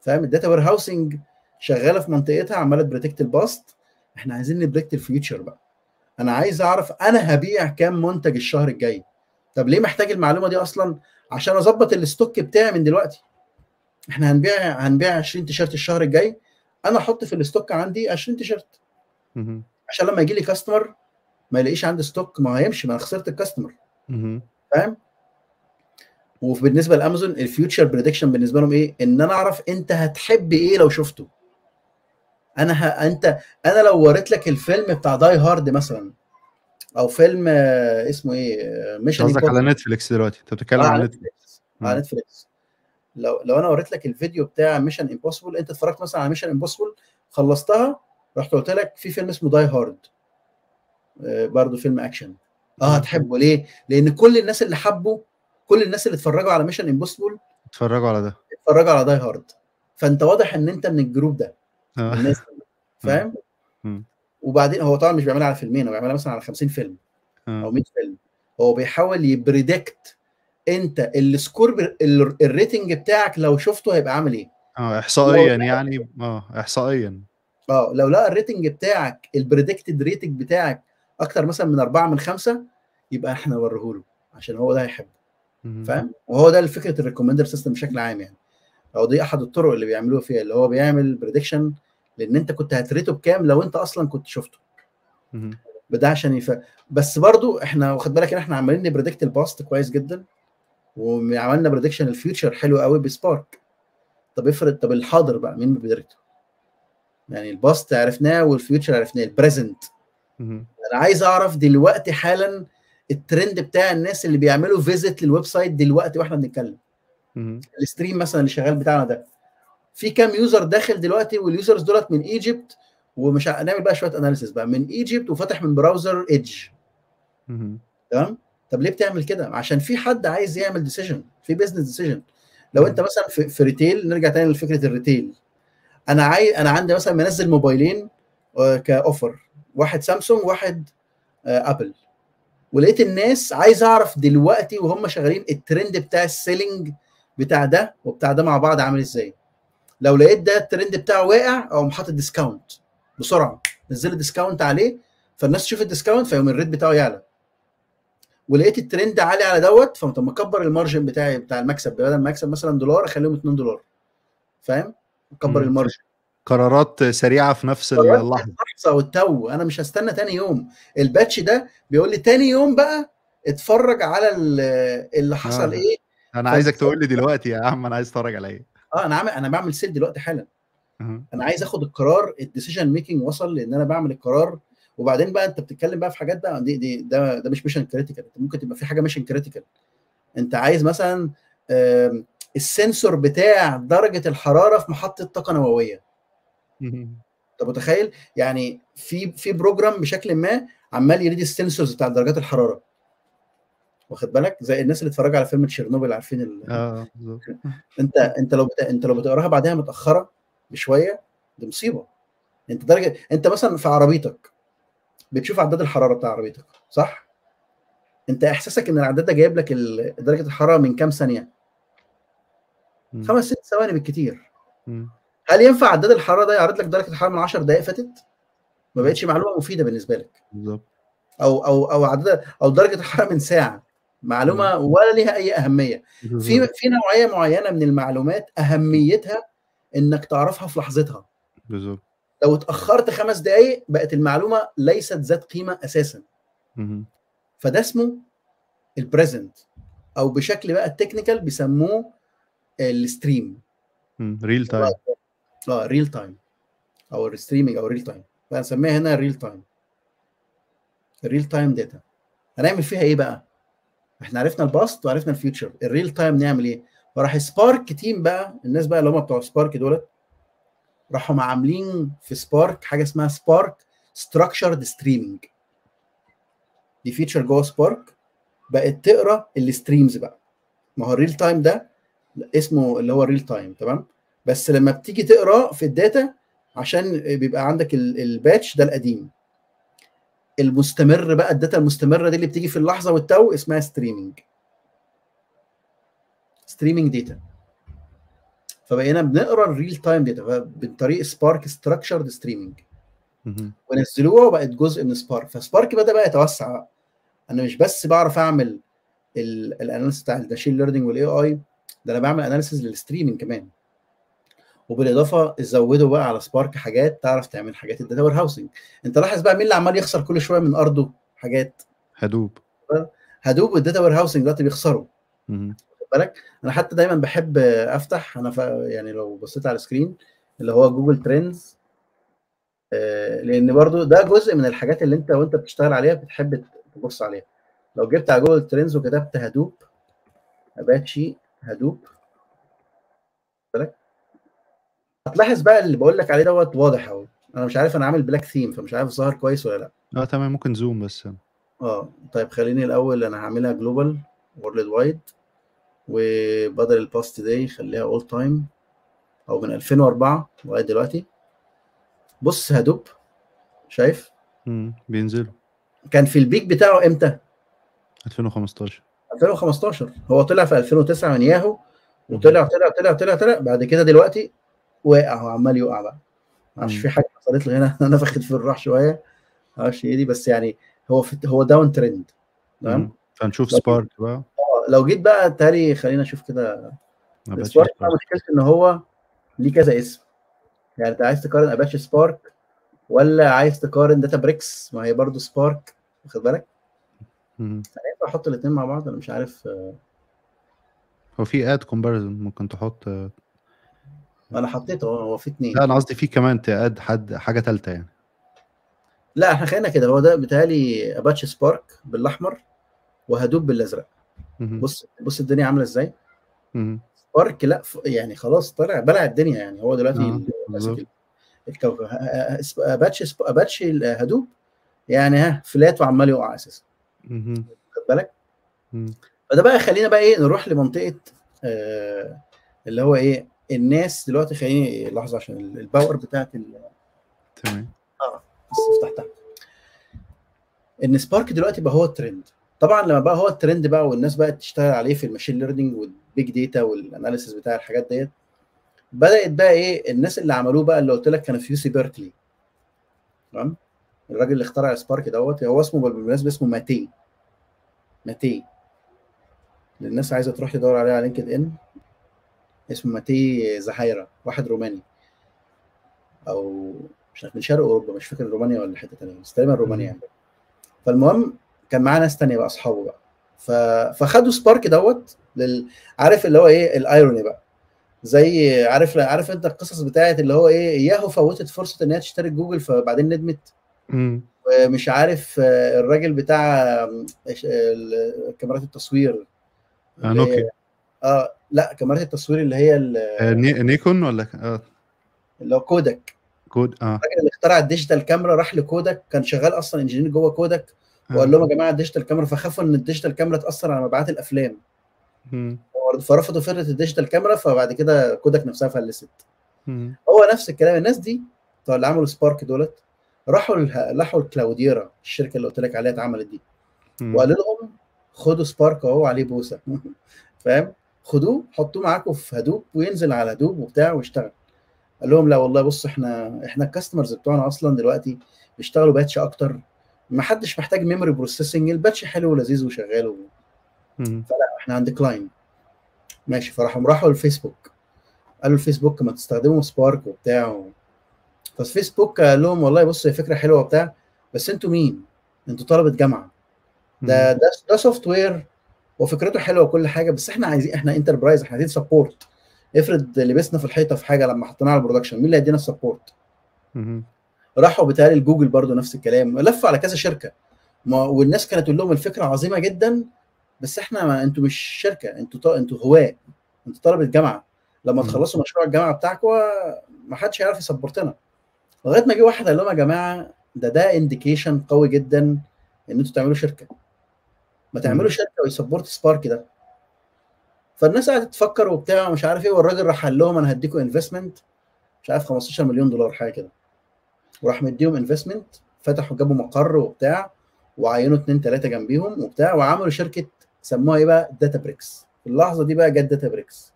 فاهم؟ ال data warehousing شغالة في منطقتها عمالة ت predict ال past إحنا عايزين ن predict ال future بقى. أنا عايز أعرف أنا هبيع كام منتج الشهر الجاي؟ طب ليه محتاج المعلومة دي أصلا؟ عشان أظبط ال stock بتاعي من دلوقتي. إحنا هنبيع هنبيع 20 تيشيرت الشهر الجاي. أنا أحط في ال stock عندي 20 تيشيرت. عشان لما يجي لي customer ما يلاقيش عندي stock ما هيمشي ما أنا خسرت ال customer فاهم؟ وبالنسبه لأمازون ال future prediction بالنسبة لهم إيه؟ إن أنا أعرف أنت هتحب إيه لو شفته. أنا ه... أنت أنا لو وريت لك الفيلم بتاع Die Hard مثلا أو فيلم اسمه إيه؟ Mission قصدك على نتفليكس دلوقتي. أنت بتتكلم آه على نتفليكس على نتفليكس لو لو أنا وريت لك الفيديو بتاع Mission Impossible أنت اتفرجت مثلا على Mission Impossible خلصتها رحت قلت لك في فيلم اسمه Die Hard برضه فيلم أكشن. آه هتحبه. ليه؟ لأن كل الناس اللي حبوا كل الناس اللي اتفرجوا على Mission Impossible اتفرجوا على ده. اتفرجوا على Die Hard فأنت واضح إن أنت من ال group ده. الناس. *laughs* فاهم؟ وبعدين هو طبعا مش بيعملها على فيلمين هو بيعملها مثلا على 50 فيلم أو 100 فيلم. هو بيحاول ي predict انت ال score ال rating بتاعك لو شفته هيبقى عامل إيه؟ آه احصائيا يعني آه احصائيا. آه لو لقى ال rating بتاعك ال predicted rating بتاعك أكتر مثلا من أربعة من خمسة يبقى إحنا نوريه له عشان هو ده هيحبه. فاهم؟ وهو ده فكره ال recommender system بشكل عام يعني. أو دي أحد الطرق اللي بيعملوها فيها اللي هو بيعمل prediction لأن أنت كنت هت rate ه بكام لو أنت أصلا كنت شفته. ده عشان يف... بس برضو إحنا واخد بالك إن إحنا عمالين ن predict ال past كويس جدا. وعملنا prediction ال future حلو قوي ب Spark. طب افرض طب الحاضر بقى مين بي predict ه يعني ال past عرفناه وال future عرفناه ال present أنا عايز أعرف دلوقتي حالا الترند بتاع الناس اللي بيعملوا visit لل website دلوقتي وإحنا بنتكلم. ال stream مثلا اللي شغال بتاعنا ده. في كام user داخل دلوقتي وال users دولت من Egypt ومش هنعمل بقى شوية analysis بقى. من Egypt وفتح من browser Edge تمام؟ طب ليه بتعمل كده؟ عشان في حد عايز يعمل decision في business decision لو انت مثلا في, في retail نرجع تاني لفكرة ال retail أنا عايز أنا عندي مثلا منزل موبايلين ك offer. واحد سامسونج واحد أبل. ولقيت الناس عايز أعرف دلوقتي وهم شغالين الترند بتاع ال selling بتاع ده وبتاع ده مع بعض عامل إزاي. لو لقيت ده الترند بتاعه واقع أو حاطط discount بسرعة. نزل discount عليه فالناس تشوف ال discount فيقوم ال rate بتاعه يعلى. ولقيت الترند عالي على دوت فقمت مكبر ال margin بتاعي بتاع المكسب بدل ما اكسب مثلا دولار اخليهم 2 دولار فاهم؟ مكبر مم. ال margin قرارات سريعة في نفس اللحظة والتو أنا مش هستنى تاني يوم ال batch ده بيقول لي تاني يوم بقى اتفرج على ال- اللي حصل آه. إيه أنا عايزك تقول لي دلوقتي يا عم أنا عايز اتفرج على إيه آه أنا عامل أنا بعمل sale دلوقتي حالا. أنا عايز آخد القرار ال decision making وصل لإن أنا بعمل القرار وبعدين بقى انت بتتكلم بقى في حاجات بقى دي, دي ده ده مش mission critical ممكن تبقى في حاجة mission critical انت عايز مثلا ال sensor بتاع درجة الحرارة في محطة طاقة نووية. *laughs* انت متخيل؟ يعني في في program بشكل ما عمال ي read ال sensors بتاع درجات الحرارة. واخد بالك؟ زي الناس اللي اتفرجوا على فيلم تشيرنوبل عارفين ال... بالظبط. *laughs* انت انت لو بت... انت لو بتقراها بعدها متأخرة بشوية دي مصيبة. انت درجة انت مثلا في عربيتك بتشوف عداد الحرارة بتاع عربيتك صح؟ أنت إحساسك إن العداد ده جايب لك درجة الحرارة من كام ثانية. خمس ست ثواني بالكتير. هل ينفع عداد الحرارة ده يعرض لك درجة الحرارة من 10 دقائق فاتت؟ ما بقتش معلومة مفيدة بالنسبة لك. بالظبط. أو أو أو عدد أو درجة الحرارة من ساعة. معلومة ولا ليها أي أهمية. في. في نوعية معينة من المعلومات أهميتها إنك تعرفها في لحظتها. بالظبط. لو اتأخرت خمس دقائق بقت المعلومة ليست ذات قيمة أساسا. فده اسمه ال present أو بشكل بقى ال technical بيسموه ال stream. real time آه real time أو ال streaming أو real time فهنسميها هنا real time ال real time data هنعمل فيها إيه بقى؟ إحنا عرفنا ال past وعرفنا ال future ال real time نعمل إيه؟ فراح Spark team بقى الناس بقى اللي هم بتوع Spark دولت راحوا عاملين في Spark حاجة اسمها Spark structured streaming دي feature جوه Spark بقت تقرأ ال streams بقى. ما هو ال real time ده اسمه اللي هو ال real time تمام؟ بس لما بتيجي تقرأ في ال data عشان بيبقى عندك ال- ال batch ده القديم. المستمر بقى ال data المستمرة دي اللي بتيجي في اللحظة والتو اسمها streaming streaming data فبقينا بنقرأ ال real time data من طريق Spark structured streaming. ونزلوها وبقت جزء من Spark ف Spark بدأ بقى يتوسع. أنا مش بس بعرف أعمل ال analysis بتاع ال machine learning وال AI ده أنا بعمل analysis لل streaming كمان. وبالإضافة زودوا بقى على Spark حاجات تعرف تعمل حاجات ال data warehousing أنت لاحظ بقى مين اللي عمال يخسر كل شوية من أرضه؟ حاجات. Hadoop. Hadoop وال data warehousing دلوقتي بيخسروا. بالك. أنا حتى دايما بحب أفتح أنا ف... يعني لو بصيت على ال screen اللي هو Google Trends لأن برضو ده جزء من الحاجات اللي أنت وأنت بتشتغل عليها بتحب تبص عليها. لو جبت على Google Trends وكتبت Hadoop Apache Hadoop بالك؟ هتلاحظ بقى اللي بقول لك عليه دوت واضح أهو. أنا مش عارف أنا عامل black theme فمش عارف ظاهر كويس ولا لأ. آه تمام ممكن zoom بس. آه طيب خليني الأول أنا هعملها global worldwide وبدل ال past day خليها all time أو من 2004 لغاية دلوقتي. بص Hadoop. شايف؟ مم. بينزلوا. كان في ال peak بتاعه إمتى؟ 2015 2015 هو طلع في 2009 من ياهو وطلع طلع طلع طلع طلع. بعد كده دلوقتي واقع هو عمال يقع بقى. معرفش. في حاجة حصلت له هنا. *laughs* نفخت في الروح شوية. معرفش إيه دي بس يعني هو في هو down trend تمام؟ لو- Spark بقى. لو جيت بقى تالي خلينا نشوف كده. Spark بقى. مشكلته إن هو ليه كذا اسم. يعني أنت عايز تقارن Apache Spark ولا عايز تقارن Databricks ما هي برضو Spark واخد بالك؟ مم. أنا ينفع أحط الاثنين مع بعض؟ أنا مش عارف. هو في add comparison ممكن تحط. لا أنا حطيته هو هو في اثنين أنا قصدي في كمان add حد حاجة ثالثه يعني. لا إحنا خلينا كده. هو ده بيتهيألي Apache Spark بالأحمر و Hadoop بالأزرق. بص بص الدنيا عاملة إزاي. Spark لا ف- يعني خلاص طلع بلع الدنيا يعني. هو دلوقتي بالظبط. ماسك الكوكب. Apache Apache ال Hadoop يعني ها flat وعمال يقع أساسا. مهم. خد بالك. فده بقى خلينا بقى إيه نروح لمنطقة آه اللي هو إيه الناس دلوقتي خليني لحظة عشان ال- ال power بتاعت ال- تمام. بس فتحتها إن Spark دلوقتي بقى هو الترند طبعا لما بقى هو الترند بقى والناس بقت تشتغل عليه في ال machine learning وال big data وال analysis بتاع الحاجات ديت بدأت بقى إيه الناس اللي عملوه بقى اللي قلت لك كانوا في UC Berkeley. تمام؟ الراجل اللي اخترع Spark دوت هو اسمه بالمناسبة اسمه ماتي. ماتي. للناس عايزة تروح تدور عليه على LinkedIn. اسمه ماتي زهايرا واحد روماني. أو مش عارف من شرق أوروبا مش فاكر رومانيا ولا حتة ثانية بس تقريبا رومانيا. يعني فالمهم كان معاه ناس تانية بقى أصحابه بقى. ف... فخدوا سبارك دوت لل... عارف اللي هو إيه؟ الإيروني بقى. زي عارف عارف أنت القصص بتاعت اللي هو إيه؟ ياهو فوتت فرصة إن هي تشترك جوجل فبعدين ندمت. مم. ومش عارف الراجل بتاع كاميرات التصوير. آه، نوكيا. آه لا كاميرات التصوير اللي هي ال- آه، ني- نيكون ولا آه، اللي هو Kodak. Kodak آه. الراجل اللي اخترع ال digital camera راح ل Kodak كان شغال أصلا engineer جوه Kodak. وقال آه. لهم يا جماعة ال digital camera فخافوا إن ال digital camera تأثر على مبيعات الأفلام. فرفضوا فكرة ال digital camera فبعد كده Kodak نفسها فلست. هو نفس الكلام الناس دي بتوع اللي عملوا Spark دولت راحوا راحوا ال Cloudera الشركة اللي قلت لك عليها اتعملت دي. وقالوا لهم خدوا Spark اهو عليه بوسة *laughs* فاهم خدوه حطوه معاكم في Hadoop وينزل على Hadoop وبتاع ويشتغل قال لهم لا والله بص إحنا إحنا ال customers بتوعنا أصلا دلوقتي بيشتغلوا batch أكتر ما حدش محتاج memory processing ال batch حلو ولذيذ وشغال و... مم. إحنا عند كلاين ماشي فراحوا راحوا الفيسبوك قالوا الفيسبوك ما تستخدموا Spark وبتاع و... فالفيسبوك قال لهم والله بص هي فكرة حلوة وبتاع بس أنتوا مين؟ أنتوا طلبة جامعة ده ده ده software وفكرته حلوة وكل حاجة بس إحنا عايزين إحنا enterprise إحنا عايزين support افرض لبسنا في الحيطة في حاجة لما حطيناها على ال production مين اللي هيدينا ال support؟ راحوا بتهيألي لجوجل برضو نفس الكلام لفوا على كذا شركة. ما والناس كانت تقول لهم الفكرة عظيمة جدا بس إحنا ما أنتوا مش شركة أنتوا أنتوا هواة أنتوا طلبة جامعة. لما. تخلصوا مشروع الجامعة بتاعكم ما حدش هيعرف ي support نا. لغاية ما جه واحد قال لهم يا جماعة ده ده indication قوي جدا إن أنتوا تعملوا شركة. ما تعملوا. شركة وي support Spark ده. فالناس قعدت تفكر وبتاع مش عارف إيه والراجل راح قال لهم أنا هديكم investment مش عارف 15 مليون دولار حاجة كده. وراح مديهم investment فتحوا جابوا مقر وبتاع وعينوا اتنين تلاتة جنبيهم وبتاع وعملوا شركة سموها إيه بقى؟ Databricks في اللحظة دي بقى جت Databricks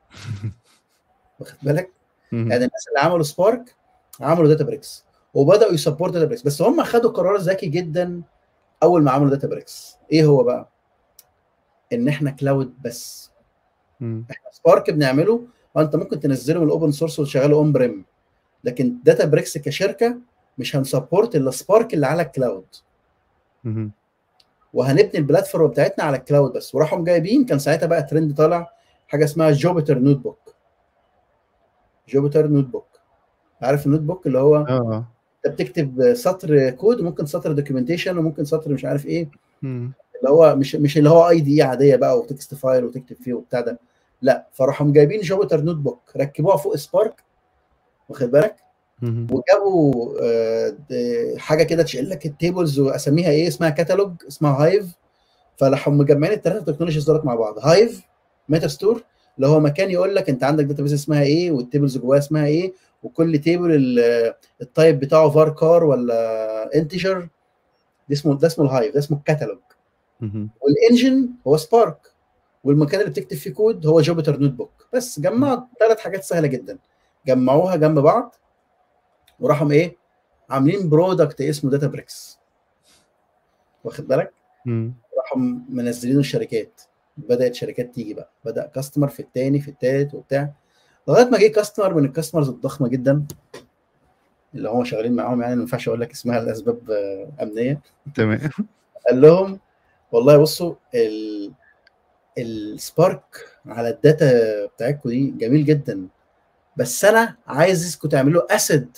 *laughs* واخد بالك. يعني الناس اللي عملوا Spark عملوا Databricks وبدأوا ي support Databricks بس هم خدوا قرار ذكي جدا أول ما عملوا Databricks إيه هو بقى؟ إن إحنا cloud بس. إحنا Spark بنعمله وأنت ممكن تنزله من ال open source وتشغله on-prem لكن Databricks كشركة مش هن support إلا Spark اللي على ال cloud. وهنبني ال platform بتاعتنا على ال cloud بس. وراحوا جايبين كان ساعتها بقى ترند طالع حاجة اسمها Jupyter Notebook Jupyter Notebook عارف ال notebook اللي هو آه. أنت بتكتب سطر كود وممكن سطر documentation وممكن سطر مش عارف إيه. مم. اللي هو مش مش اللي هو IDE عادية بقى و text file وتكتب فيه وبتاع ده. لا فراحوا جايبين Jupyter Notebook ركبوها فوق Spark واخد بالك. وجابوا آه، حاجة كده تشيل لك ال tables وأسميها إيه اسمها كاتالوج اسمها Hive. فراحوا مجمعين الثلاثه technologies دولت مع بعض. Hive Metastore اللي هو مكان يقول لك أنت عندك database اسمها إيه وال tables جواها اسمها إيه وكل table ال- ال type بتاعه varchar ولا integer ده اسمه ده اسمه ال Hive ده اسمه الكاتالوج. وال engine هو Spark والمكان اللي بتكتب فيه كود هو Jupyter Notebook بس جمعوا ثلاث حاجات سهلة جدا. جمعوها جنب بعض. وراحوا إيه عاملين product اسمه Databricks واخد بالك. راحوا منزلينه الشركات بدأت شركات تيجي بقى. بدأ customer في الثاني في الثالث وبتاع. لغاية ما جه customer من ال customers الضخمة جدا اللي هم شغالين معاهم يعني ما ينفعش أقول لك اسمها لأسباب آه، أمنية. تمام. قال لهم والله بصوا ال Spark على ال data بتاعتكم دي جميل جدا بس أنا عايزكم تعملوا ACID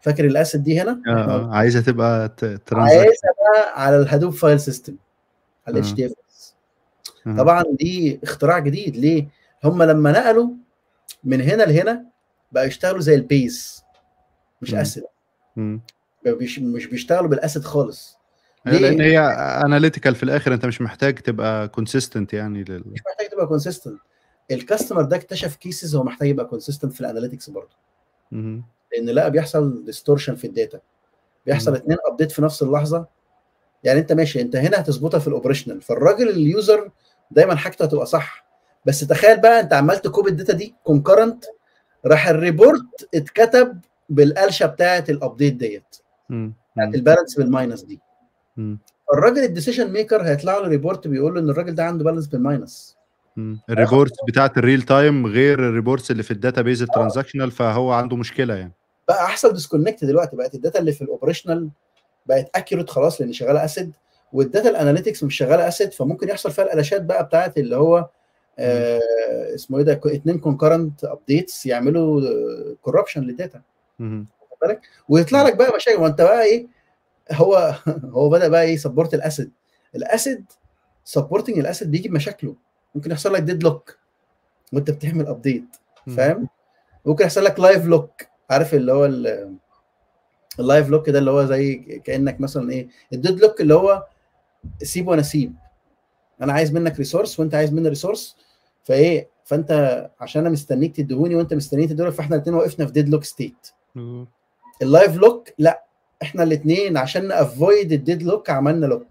فاكر ال ACID دي هنا؟ آه آه عايزة تبقى transaction عايزها بقى على ال Hadoop file system على آه. ال HDF طبعا دي اختراع جديد ليه؟ هم لما نقلوا من هنا لهنا بقى يشتغلوا زي ال BASE مش مم. ACID مش بيشتغلوا بال ACID خالص ليه؟ لأن هي analytical في الآخر أنت مش محتاج تبقى consistent يعني لل... مش محتاج تبقى consistent ال customer ده اكتشف cases هو محتاج يبقى consistent في ال analytics برضه. لأن لا بيحصل distortion في ال data بيحصل مم. اتنين update في نفس اللحظة يعني انت ماشي انت هنا هتظبطها في ال operational فالراجل ال user دايما حاجته هتبقى صح بس تخيل بقى انت عمال تـ copy ال data دي concurrent راح ال report اتكتب بالقلشة بتاعه ال update ديت. بتاعت ال balance بال minus دي. الراجل ال decision maker هيطلع له report بيقول له إن الراجل ده عنده balance بال minus. ال reports بتاعت ال real time غير ال reports اللي في ال database ال transactional فهو عنده مشكلة يعني. بقى احصل disconnect دلوقتي بقت ال data اللي في ال operational بقت accurate خلاص لأن شغالة ACID وال data ال analytics مش شغالة ACID فممكن يحصل فيها القلشات بقى بتاعت اللي هو آه اسمه إيه ده اتنين concurrent updates يعملوا corruption لل data. بالك؟ ويطلع لك بقى مشاكل. وأنت بقى إيه؟ هو *laughs* هو بدأ بقى إيه support ال ACID ال ACID supporting ال ACID بيجي بمشاكله. ممكن يحصل لك deadlock وانت بتعمل update. فاهم؟ ممكن يحصل لك livelock عارف اللي هو ال- ال livelock ده اللي هو زي كأنك مثلا إيه ال deadlock اللي هو سيب وأنا اسيب أنا عايز منك resource وأنت عايز مني resource فإيه فأنت عشان أنا مستنيك تديهوني وأنت مستنيك تديهوني فإحنا الاثنين وقفنا في deadlock state. ال livelock لأ إحنا الاثنين عشان ن avoid ال deadlock عملنا lock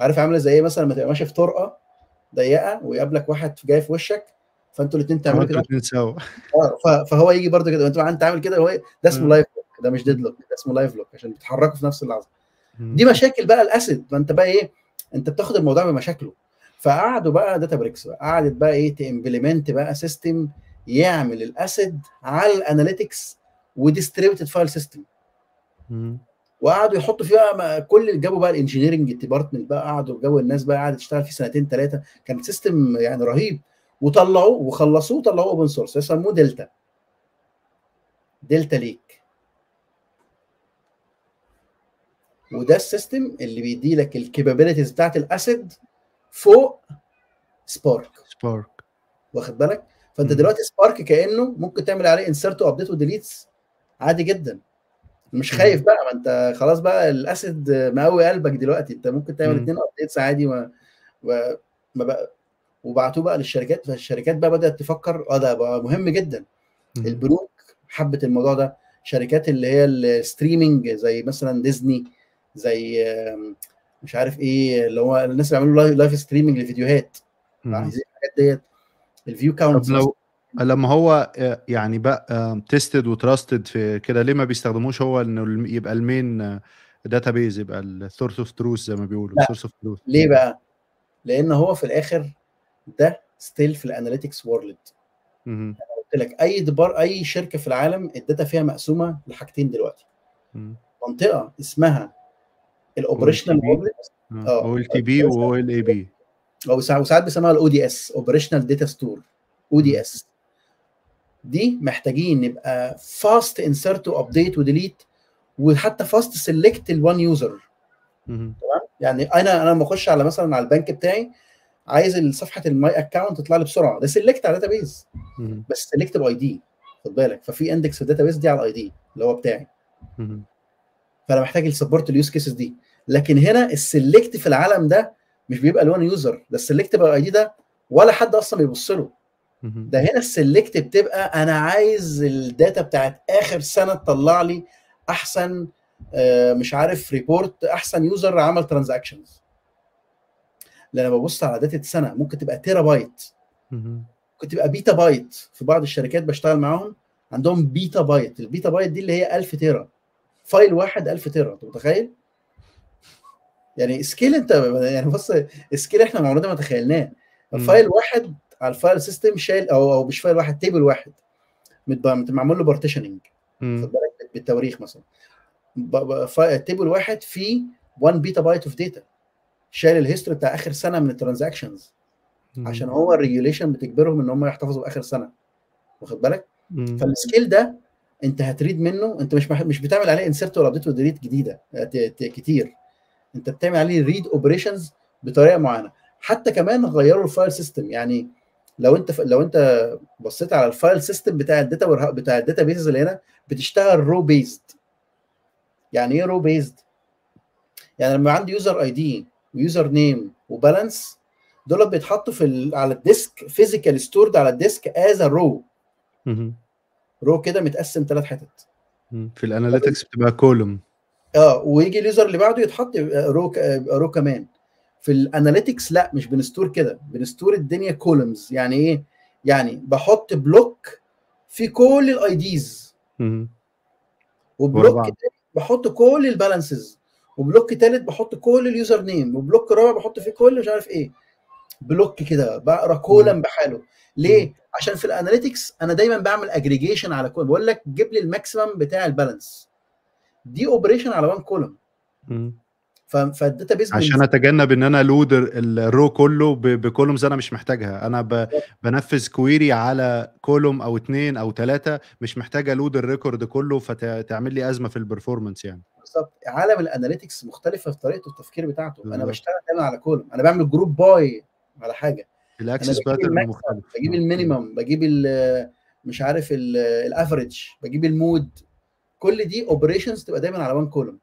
عارف عاملة زي إيه؟ مثلا لما تبقى ماشي في طرقة ضيقة ويقابلك واحد جاي في وشك فأنتوا الاثنين تعملوا كده سوا آه، فهو يجي برضه كده وأنت انت عامل كده هو إيه؟ ده اسمه. livelock ده مش deadlock ده اسمه livelock عشان بيتحركوا في نفس اللحظة. دي مشاكل بقى ال ACID ما أنت بقى إيه أنت بتاخد الموضوع بمشاكله فقعدوا بقى Databricks بقى قعدت بقى إيه ت implement بقى system يعمل ال ACID على ال analytics و distributed file system. وقعدوا يحطوا فيها كل اللي جابوا بقى ال engineering department بقى قعدوا جو الناس بقى قعدت تشتغل فيه سنتين ثلاثة كان system يعني رهيب. وطلعوه وخلصوه طلعوه open source يسموه Delta. Delta Lake. وده ال system اللي بيدي لك ال capabilities بتاعت ال ACID فوق Spark. Spark. واخد بالك؟ فانت. دلوقتي Spark كأنه ممكن تعمل عليه insert و update و deletes عادي جدا. مش. خايف بقى ما انت خلاص بقى ال ACID مقوي قلبك دلوقتي انت ممكن تعمل. اثنين updates عادي و... و... ما بقى وبعتوه بقى للشركات فالشركات بقى بدأت تفكر آه ده بقى مهم جدا. البنوك حبت الموضوع ده شركات اللي هي ال streaming زي مثلا ديزني زي مش عارف إيه اللي هو الناس اللي بيعملوا live streaming لفيديوهات. عايزين الحاجات ديت ال view count طب لو لما هو آه، يعني بقى tested و trusted في كده ليه ما بيستخدموش هو إنه يبقى ال main database يبقى ال source of truth زي ما بيقولوا. ال source of truth ليه بقى؟ لأن هو في الآخر ده still في ال analytics world قلت لك أي depar أي شركة في العالم ال data فيها مقسومة لحاجتين دلوقتي. منطقة اسمها ال operational. world آه. أو ال تي بي و ال اي بي أو ساعات بيسموها الاو دي اس اوبريشنال داتا ستور أو دي اس دي محتاجين نبقى فاست انسرت وابديت وديليت وحتى فاست سيلكت الوان يوزر يعني أنا أنا لما أخش على مثلا على البنك بتاعي عايز صفحة الماي اكونت تطلع لي بسرعة. ده سيلكت على داتا بيز بس سيلكت باي دي خد بالك. ففي اندكس في الداتا بيز دي على الاي دي اللي هو بتاعي. فأنا محتاج أ support ال use cases دي. لكن هنا ال select في العالم ده مش بيبقى ل one user ده ال select by ID ده ولا حد أصلا بيبص له. ده هنا ال select بتبقى أنا عايز ال data بتاعت آخر سنة تطلع لي أحسن آه، مش عارف report أحسن user عمل transactions لما ببص على data سنة ممكن تبقى تيرا بايت ممكن تبقى petabyte في بعض الشركات بشتغل معاهم عندهم petabyte ال petabyte دي اللي هي 1000 tera file واحد 1000 tera أنت متخيل؟ يعني scale أنت يعني بص scale إحنا عمرنا ما تخيلناه. file واحد على ال file system شايل أو أو مش file واحد table واحد. معمول له partitioning بالتواريخ مثلا. table واحد فيه 1 petabyte of data شايل ال history بتاع آخر سنة من ال transactions عشان هو ال regulation بتجبرهم إن هم يحتفظوا بآخر سنة. واخد بالك؟ فال scale ده أنت هت read منه أنت مش مش بتعمل عليه insert ولا update و delete جديدة. ت- كتير. أنت بتعمل عليه read operations بطريقة معينة. حتى كمان غيروا ال file system يعني لو انت لو انت بصيت على ال file system بتاع ال data بتاع ال database اللي هنا بتشتغل row based يعني إيه row based يعني لما عندي user ID و username و balance دول بيتحطوا في ال- على ال disk physical stored على ال disk as row row كده متقسم ثلاث حتت. في ال analytics بتبقى column آه ويجي ال user اللي بعده يتحط row ك- يبقى row كمان. في ال analytics لا مش بن store كده بن store الدنيا columns يعني إيه؟ يعني بحط block في كل ال IDs و block بحط كل ال balances و block ثالث بحط كل ال username و block رابع بحط فيه كل مش عارف إيه. block كده بقرأ column بحاله. ليه؟ عشان في ال analytics أنا دايما بعمل اجريجيشن على column بقول لك جيب لي ال maximum بتاع ال balance. دي operation على one column فال database عشان أتجنب إن أنا load ال row كله ب columns أنا مش محتاجها. أنا ب... بنفذ query على column أو اتنين أو ثلاثة مش محتاجة load ال record كله فتعمل لي أزمة في ال performance يعني. بالظبط. عالم ال analytics مختلفة في طريقه التفكير بتاعته. بالزبط. أنا بشتغل دايما على column أنا بعمل group by على حاجة. ال access pattern مختلف. بجيب ال minimum بجيب مش عارف ال average بجيب ال mode كل دي operations تبقى دايما على one column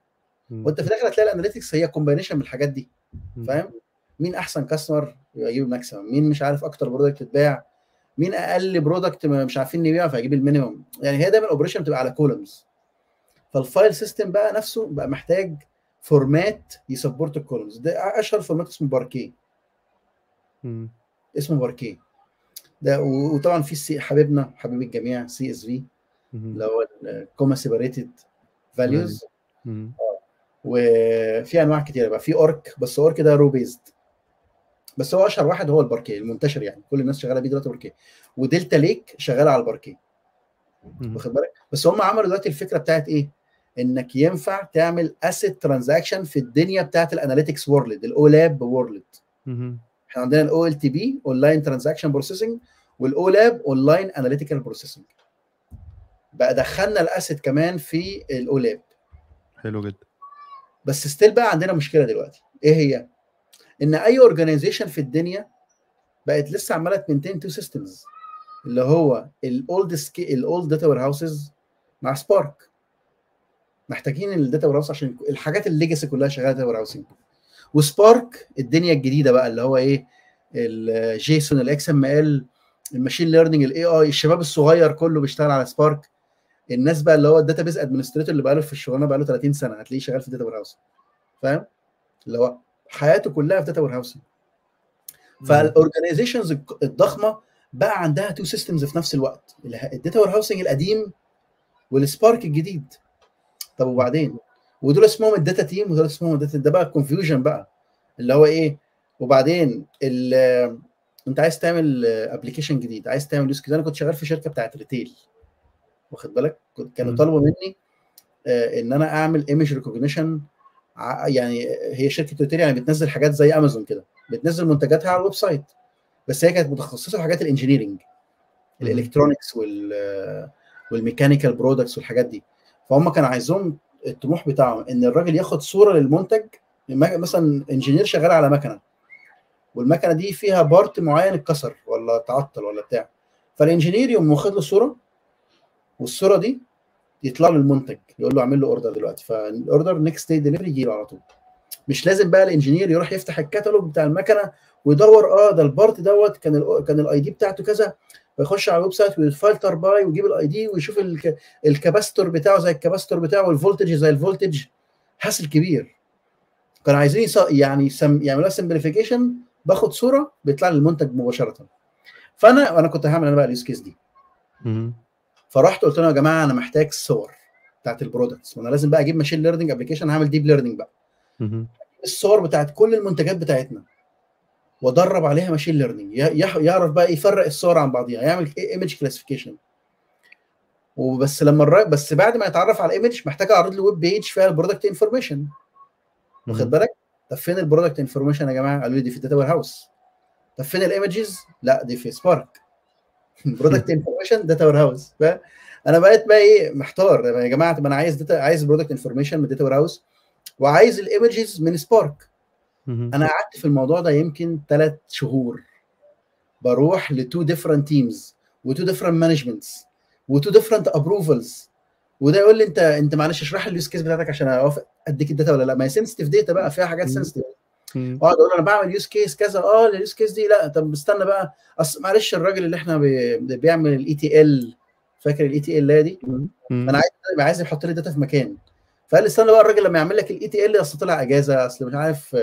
وانت في الآخر هتلاقي ال analytics هي combination من الحاجات دي. فاهم؟ مين احسن customer يجيب ال maximum مين مش عارف أكتر product اتباع مين أقل product مش عارفين نبيعه فيجيب ال minimum يعني هي دايما ال operation بتبقى على columns فال file system بقى نفسه بقى محتاج format ي support ال columns ده أشهر format اسمه باركيه اسمه باركيه ده وطبعا في C حبيبنا حبيب الجميع CSV اللي هو ال comma separated values وفي أنواع كتيرة بقى. في ORC بس ORC ده row based. بس هو أشهر واحد هو الباركيه المنتشر يعني. كل الناس شغالة بيه دلوقتي Parquet و Delta Lake شغالة على الباركيه. واخد بالك؟ بس هم عملوا دلوقتي الفكرة بتاعت إيه؟ إنك ينفع تعمل ACID transaction في الدنيا بتاعت ال analytics world ال OLAP world إحنا عندنا ال OLTP online transaction processing وال OLAP online analytical processing بقى دخلنا ال ACID كمان في ال OLAP حلو جدا. بس still بقى عندنا مشكلة دلوقتي. إيه هي؟ إن أي organization في الدنيا بقت لسه عمالة ت maintain two systems اللي هو ال old school ال old data warehouses مع Spark محتاجين ال data warehouse عشان الحاجات ال legacy كلها شغالة data warehousing و Spark الدنيا الجديدة بقى اللي هو إيه؟ ال JSON ال XML ال machine learning ال AI الشباب الصغير كله بيشتغل على Spark الناس بقى اللي هو ال database administrator اللي بقى له في الشغلانة بقى له 30 سنة هتلاقيه شغال في ال data warehouse فاهم؟ اللي هو حياته كلها في data warehouse فال organizations الضخمة بقى عندها two systems في نفس الوقت. ال data warehousing القديم وال Spark الجديد. طب وبعدين؟ ودول اسمهم ال data team ودول اسمهم ال data ده بقى ال confusion بقى. اللي هو إيه؟ وبعدين انت عايز تعمل application جديد عايز تعمل use كده أنا كنت شغال في شركة بتاعت retail واخد بالك؟ كانوا طلبوا مني آه إن أنا أعمل image recognition يعني هي شركة retail يعني بتنزل حاجات زي امازون كده بتنزل منتجاتها على ال website. بس هي كانت متخصصة في حاجات ال engineering ال electronics وال وال mechanical products والحاجات دي. فهم كانوا عايزهم الطموح بتاعهم إن الراجل ياخد صورة للمنتج مثلا engineer شغال على مكنة والمكنة دي فيها part معين اتكسر ولا تعطل ولا بتاع. فال engineer يقوم واخد له صورة والصورة دي يطلع له المنتج يقول له اعمل له order دلوقتي فال order next day delivery يجي له على طول. مش لازم بقى ال engineer يروح يفتح الكتالوج بتاع المكنة ويدور آه ده ال part دوت كان ال كان ال ID بتاعته كذا ويخش على ال website وي filter by ويجيب ال ID ويشوف ال capacitor بتاعه زي ال capacitor بتاعه وال voltage زي ال voltage hassle كبير. كانوا عايزين يعني سم يعملوها simplification باخد صورة بيطلع لي المنتج مباشرة. فأنا أنا كنت هعمل أنا بقى ال use case دي. فرحت قلت لهم يا جماعة أنا محتاج صور بتاعت ال products وأنا لازم بقى أجيب machine learning application هعمل deep learning بقى. الصور بتاعت كل المنتجات بتاعتنا وأدرب عليها machine learning يعرف بقى يفرق الصور عن بعضيها يعمل image classification وبس لما الراجل بس بعد ما يتعرف على ال image محتاج أعرض له web page فيها ال product information واخد بالك؟ طب فين ال product information يا جماعة؟ قالوا لي دي في ال data warehouse طب فين ال images لا دي في سبارك product information data warehouse أنا بقيت بقى إيه محتار. يا جماعة طب أنا عايز data عايز product information من data warehouse وعايز ال images من سبارك أنا قعدت في الموضوع ده يمكن ثلاث شهور. بروح ل two different teams و two different managements و two different approvals وده يقول لي أنت أنت معلش اشرح لي ال use case بتاعتك عشان أوافق أديك ال data ولا لأ. ما هي sensitive data بقى فيها حاجات sensitive اقعد أقول أنا بعمل use case كذا. آه ال use case دي لا طب استنى بقى. أصل معلش الراجل اللي إحنا بي بيعمل ال ETL فاكر ال ETL دي؟ أنا عايز عايز يحط لي data في مكان. فقال لي استنى بقى الراجل لما يعمل لك ال ETL أصل طلع إجازة أصل مش عارف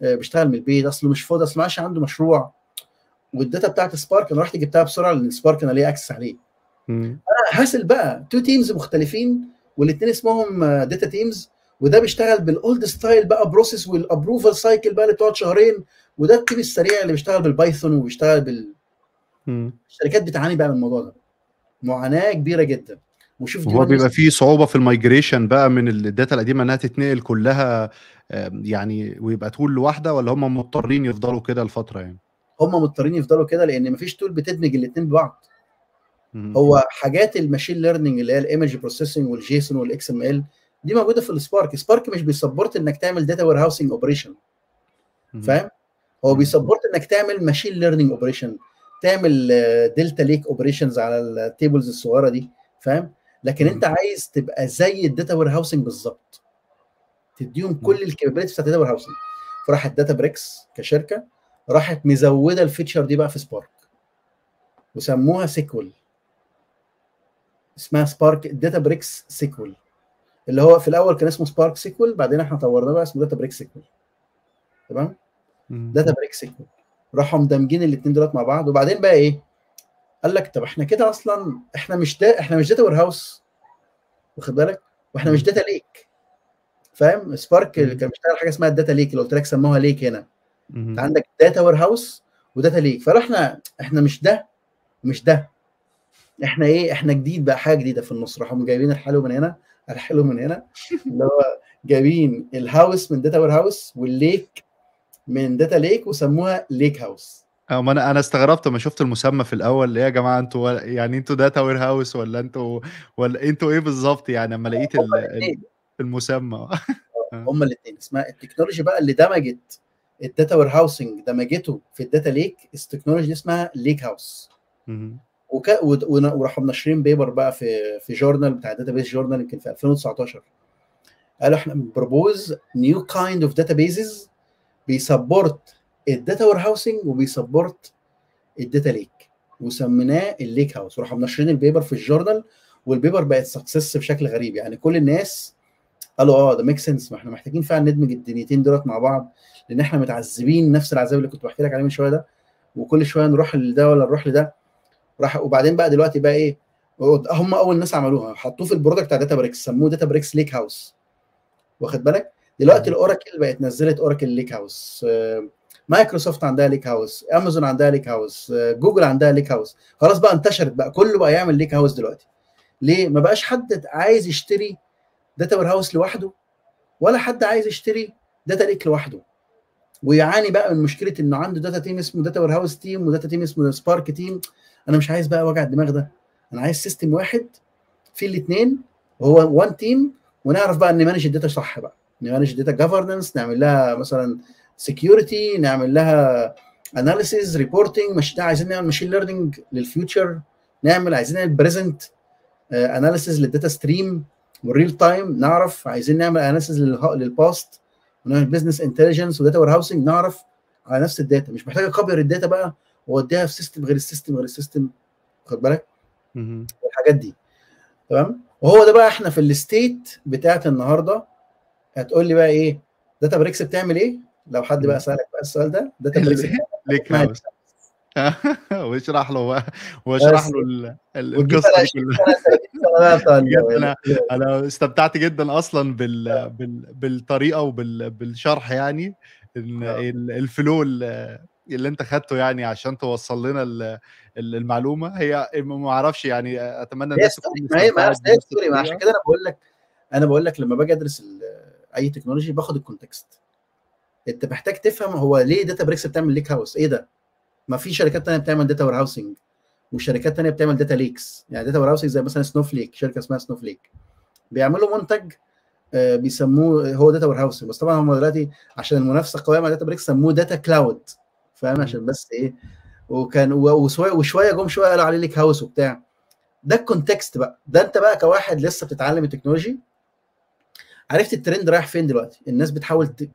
بيشتغل من البيت اصله مش فاضي أصل معاش عنده مشروع. وال data بتاعت سبارك أنا رحت جبتها بسرعة لأن سبارك أنا ليه access عليه. أنا hassle بقى. two teams مختلفين والاثنين اسمهم data teams وده بيشتغل بال old style بقى process وال approval cycle بقى اللي بتقعد شهرين وده ال team السريع اللي بيشتغل بال Python وبيشتغل بال. الشركات بتعاني بقى من الموضوع ده معاناة كبيرة جدا وشوف هو بيبقى فيه صعوبة في ال migration بقى من ال data القديمة إنها تتنقل كلها يعني ويبقى tool لوحدة ولا هم مضطرين يفضلوا كده الفترة يعني؟ هم مضطرين يفضلوا كده لأن مفيش tool بتدمج الاثنين ببعض. هو حاجات ال machine learning اللي هي ال image processing وال JSON وال XML دي موجودة في ال Spark. Spark مش بي support إنك تعمل data warehousing operation. فاهم؟ هو. بي support إنك تعمل machine learning operation تعمل Delta Lake operations على ال tables الصغيرة دي. فاهم؟ لكن. أنت عايز تبقى زي ال data warehousing بالظبط. تديهم كل ال capabilities بتاعت ال data warehousing فراحت Databricks كشركة راحت مزودة ال feature دي بقى في Spark. وسموها SQL. اسمها Spark Databricks SQL. اللي هو في الأول كان اسمه Spark SQL بعدين إحنا طورناه بقى اسمه Databricks SQL تمام. Databricks SQL راحوا مدمجين الاثنين دولت مع بعض وبعدين بقى إيه؟ قال لك طب إحنا كده أصلا إحنا مش دا إحنا مش data warehouse واخد بالك؟ وإحنا مش data lake فاهم؟ Spark مم. كان بيشتغل حاجة اسمها ال data lake اللي قلت لك سموها lake هنا. انت عندك data warehouse و data lake. فرحنا إحنا مش ده مش ده. إحنا إيه؟ إحنا جديد بقى حاجة جديدة في النص. راحوا جايبين الحلو من هنا. الحلو من هنا اللي هو جايبين ال house من data warehouse وال lake من data lake وسموها lakehouse آه ما أنا أنا استغربت لما شفت المسمى في الأول إيه يا جماعة أنتوا يعني أنتوا data warehouse ولا أنتوا ولا أنتوا إيه بالظبط يعني لما لقيت المسمى؟ *laughs* هما الاثنين اسمها ال technology بقى اللي دمجت ال data warehousing دمجته في ال data lake ال technology اسمها lakehouse. وك... وراحوا منشرين paper بقى في في journal بتاع database journal يمكن في 2019 قالوا إحنا بن propose new kind of databases بي support ال data warehousing وبي support ال data lake وسميناه ال lakehouse وراحوا منشرين ال paper في ال journal وال paper بقت success بشكل غريب. يعني كل الناس قالوا آه ده make sense ما إحنا محتاجين فعلا ندمج الدنيتين دولت مع بعض لأن إحنا متعذبين نفس العذاب اللي كنت بحكي لك عليه من شوية ده. وكل شوية نروح لده ولا نروح لده. راح وبعدين بقى دلوقتي بقى إيه هم أول ناس عملوها حطوه في ال product بتاع Databricks سموه Databricks Lakehouse واخد بالك؟ دلوقتي. ال Oracle بقت نزلت Oracle lakehouse مايكروسوفت عندها lakehouse Amazon عندها lakehouse Google عندها lakehouse خلاص بقى انتشرت بقى كله بقى يعمل lakehouse دلوقتي. ليه؟ ما بقاش حد عايز يشتري data warehouse لوحده ولا حد عايز يشتري data lake لوحده. ويعاني بقى من مشكلة إنه عنده data team اسمه data warehouse team و data team اسمه Spark team أنا مش عايز بقى وجع الدماغ ده. أنا عايز system واحد فيه الاثنين وهو one team ونعرف بقى ن manage ال data صح بقى. ن manage ال data governance نعمل لها مثلا security نعمل لها analysis reporting مش ده عايزين نعمل machine learning لل future نعمل عايزين نعمل present analysis لل data stream وال real time نعرف عايزين نعمل analysis لل past ونعمل business intelligence و data warehousing نعرف على نفس ال data. مش محتاج اكبر ال data بقى واوديها في system غير ال system غير ال system خد بالك؟ مم. والحاجات دي. تمام؟ وهو ده بقى إحنا في ال state بتاعت النهارده. هتقول لي بقى إيه؟ Databricks بتعمل إيه؟ لو حد بقى سألك بقى السؤال ده Databricks *laughs* lakehouse *laughs* واشرح له بقى. واشرح له القصة على دي 20 كلها. سنه 30 سنه بقى بتاع ال- بجد أنا أنا استمتعت جدا أصلا بال... بال... بالطريقة وبالشرح يعني. إن آه. ال- ال flow ال- اللي أنت خدته يعني عشان توصل لنا ال- ال- المعلومة هي ما أعرفش يعني أتمنى الناس تكون ما هي ما story ما عشان كده أنا بقول لك أنا بقول لك لما باجي أدرس أي technology باخد ال context أنت محتاج تفهم هو ليه Databricks بتعمل lakehouse إيه ده؟ ما في شركات تانية بتعمل data warehousing وشركات تانية بتعمل data lakes يعني data warehousing زي مثلا Snowflake شركة اسمها Snowflake بيعملوا منتج آه، بيسموه هو data warehousing بس طبعا هم دلوقتي عشان المنافسة قويه مع Databricks سموه data cloud فاهم. عشان بس إيه وكان وشوية جم شوية قالوا عليه lakehouse وبتاع. ده ال context بقى. ده أنت بقى كواحد لسه بتتعلم ال technology عرفت الترند رايح فين دلوقتي؟ الناس بتحاول تك...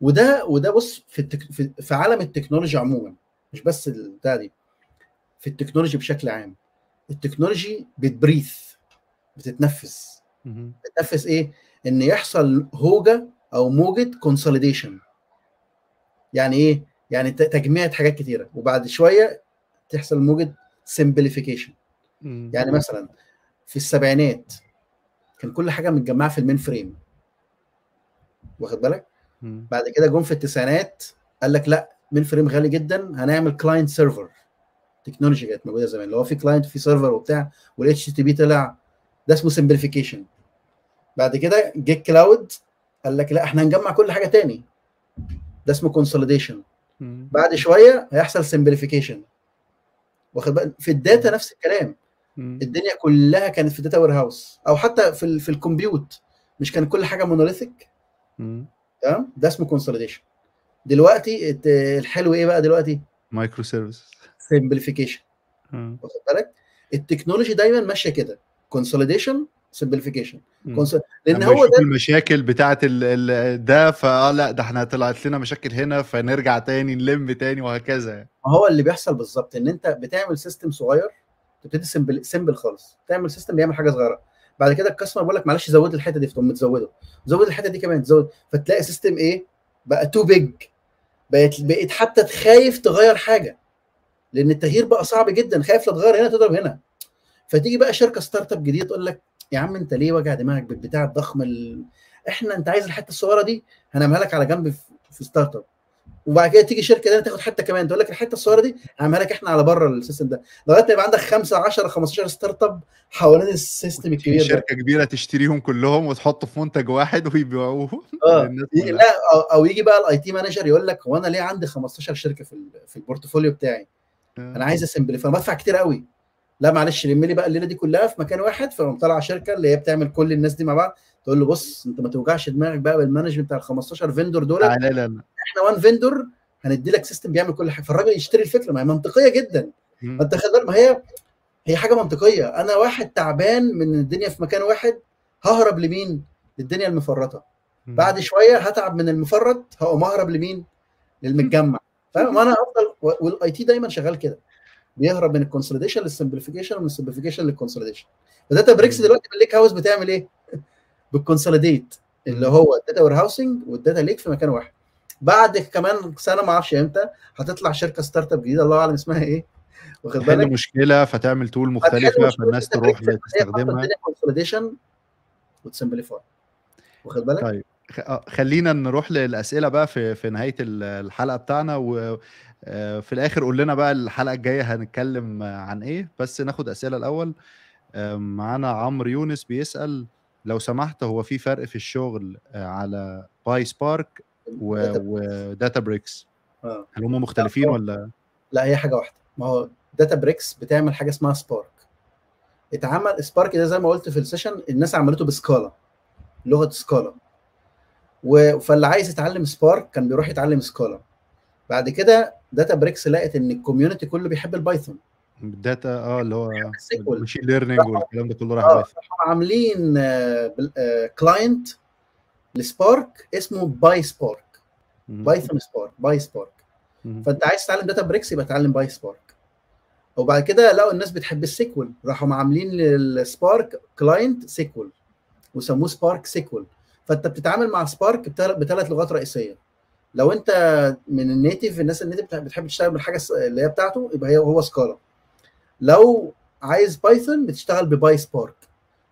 وده وده بص في التك... في, في عالم التكنولوجيا عموما مش بس البتاع دي في ال technology بشكل عام. ال technology بت breathe بتتنفس. مهم. بتنفس إيه؟ إن يحصل هوجة أو موجة consolidation يعني إيه؟ يعني تجميع حاجات كتيرة. وبعد شوية تحصل موجة simplification. يعني مثلا في السبعينات كان كل حاجة متجمعة في ال mainframe. واخد بالك. بعد كده جم في التسعينات قال لك لا mainframe غالي جدا هنعمل client server technology كانت موجودة زمان. اللي هو في client في server وبتاع وال HTTP طلع. ده اسمه simplification بعد كده جه cloud قال لك لا إحنا هنجمع كل حاجة تاني. ده اسمه consolidation. بعد شوية هيحصل simplification واخد بالك في ال data نفس الكلام. الدنيا كلها كانت في data warehouse أو حتى في ال في ال compute مش كان كل حاجة monolithic. تمام؟ ده اسمه consolidation دلوقتي الحلو إيه بقى دلوقتي؟ microservice simplification. واخد بالك؟ ال technology دايما ماشية كده. consolidation simplification. لأن هو ده المشاكل. ال... ده فآه لا ده إحنا طلعت لنا مشاكل هنا فنرجع تاني نلم تاني وهكذا يعني. ما هو اللي بيحصل بالظبط إن أنت بتعمل system صغير تبتدي simple simple خالص. تعمل system بيعمل حاجة صغيرة. بعد كده ال customer بيقول لك معلش زود الحتة دي فتقوم متزوده. زود الحتة دي كمان تزود فتلاقي system إيه؟ بقى too big بقيت بقيت حتى خايف تغير حاجة. لأن التغيير بقى صعب جدا خايف لا تغير هنا تضرب هنا. فتيجي بقى شركة startup جديدة تقول لك يا عم انت ليه وجع دماغك بالبتاع الضخم ال... إحنا انت عايز الحتة الصغيرة دي؟ هنعملها لك على جنب في, startup وبعد كده تيجي شركة ثانية تاخد حتة كمان تقول لك الحتة الصغيرة دي هعملها لك إحنا على بره ال system ده. لغاية ما يبقى عندك 5 10 15 startup حوالين ال system الكبير ده. شركة كبيرة تشتريهم كلهم وتحطه في منتج واحد ويبيعوه. *laughs* آه. لا أو, أو يجي بقى ال IT manager يقول لك هو أنا ليه عندي 15 شركة في في ال portfolio بتاعي؟ أنا عايز أ simplify. أنا بدفع كتير قوي. لا معلش لم لي بقى الليلة دي كلها في مكان واحد فقوم طالعه شركة اللي هي بتعمل كل الناس دي مع بعض تقول له بص انت ما توجعش دماغك بقى بال management بتاع ال 15 vendor دول. تعالى لنا إحنا one vendor هندي لك system بيعمل كل حاجة. فالراجل يشتري الفكرة ما هي منطقية جدا. انت خد بالك ما هي هي حاجة منطقية. أنا واحد تعبان من الدنيا في مكان واحد ههرب لمين؟ للدنيا المفرطة. بعد شوية هتعب من المفرط هقوم أهرب لمين؟ للمتجمع. *laughs* فاهم؟ وأنا أفضل وال IT دايما شغال كده. بيهرب من ال consolidation لل simplification ومن ال simplification لل consolidation ف Databricks. دلوقتي بال lakehouse بتعمل إيه؟ *laughs* بال consolidate اللي. هو ال data warehousing وال data lake في مكان واحد بعد كمان سنة ما أعرفش إمتى هتطلع شركة startup جديدة الله أعلم اسمها إيه واخد بالك مشكلة فتعمل tool مختلفة فالناس تروح تستخدمها consolidation وت simplify واخد بالك؟ طيب آه، خلينا نروح للأسئلة بقى في في نهاية ال- الحلقة بتاعنا وفي الآخر قول لنا بقى الحلقة الجاية هنتكلم آه، عن إيه. بس ناخد أسئلة الأول. آه، معانا عمرو يونس بيسأل لو سمحت هو في فرق في الشغل آه، على PySpark data و Databricks هل هم مختلفين آه. ولا؟ لا هي حاجة واحدة. ما هو Databricks بتعمل حاجة اسمها Spark اتعمل Spark ده زي ما قلت في ال session الناس عملته ب Scala لغة Scala. فاللي عايز يتعلم Spark كان بيروح يتعلم Scala. بعد كده Databricks لقت إن ال community كله بيحب ال Python. ال data آه اللي هو. ال machine learning والكلام ده كله راح Python. فهم عاملين client ل Spark اسمه PySpark. Python Spark PySpark. فأنت عايز تتعلم Databricks يبقى تعلم PySpark. وبعد كده لقوا الناس بتحب ال SQL راحوا عاملين لل Spark client SQL وسموه Spark SQL فأنت بتتعامل مع Spark بثلاث لغات رئيسية. لو انت من ال native الناس ال native بتح- بتحب تشتغل بالحاجة اللي هي بتاعته يبقى هي هو Scala. لو عايز Python بتشتغل ب PySpark.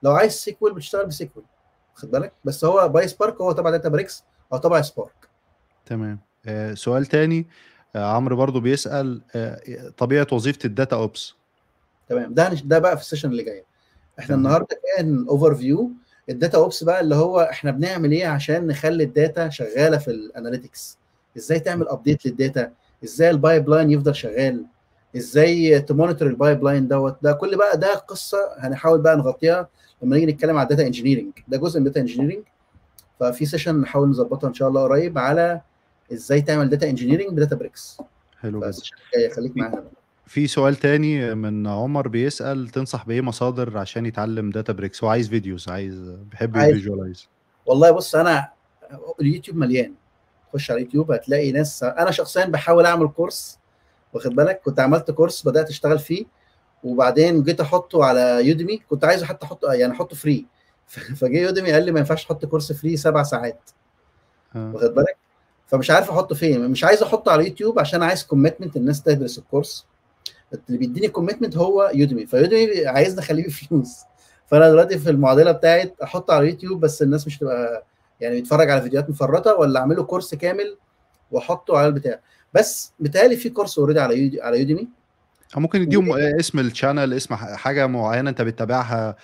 لو عايز SQL بتشتغل ب SQL خد بالك؟ بس هو PySpark هو تبع Databricks أو تبع Spark. تمام. آه، سؤال تاني. آه، عمرو برضو بيسأل آه، طبيعة وظيفة ال DataOps. تمام. ده ده بقى في ال session اللي جاية. إحنا. النهارده كان overview ال DataOps بقى اللي هو إحنا بنعمل إيه عشان نخلي ال data شغالة في ال analytics؟ إزاي تعمل update لل data؟ إزاي ال pipeline يفضل شغال؟ إزاي ت monitor ال pipeline دوت؟ ده كل بقى ده قصة هنحاول بقى نغطيها لما نيجي نتكلم على ال data engineering ده جزء من ال data engineering ففي session نحاول نظبطها إن شاء الله قريب على إزاي تعمل data engineering ب Databricks حلو جدا. خليك معانا. بقى. في سؤال تاني من عمر بيسأل تنصح بإيه مصادر عشان يتعلم Databricks هو عايز videos عايز بيحب ي visualize والله بص أنا اليوتيوب مليان. خش على اليوتيوب هتلاقي ناس أنا شخصيا بحاول أعمل course واخد بالك؟ كنت عملت course بدأت أشتغل فيه وبعدين جيت أحطه على يوديمي كنت عايز حتى أحطه يعني أحطه free *laughs* فجه يوديمي قال لي ما ينفعش تحط course free سبع ساعات. واخد بالك؟ فمش عارف أحطه فين مش عايز أحطه على يوتيوب عشان عايز commitment الناس تدرس ال course اللي بيديني commitment هو يوديمي فيوديمي عايزني أخليه بفلوس. فأنا دلوقتي في المعضله بتاعت أحطه على يوتيوب بس الناس مش تبقى يعني بيتفرج على فيديوهات مفرطة ولا أعمله course كامل وأحطه على البتاع. بس بيتهيألي في course already على يودي على يوديمي أو ممكن يديهم اسم ال channel اسم حاجة معينة أنت بتتابعها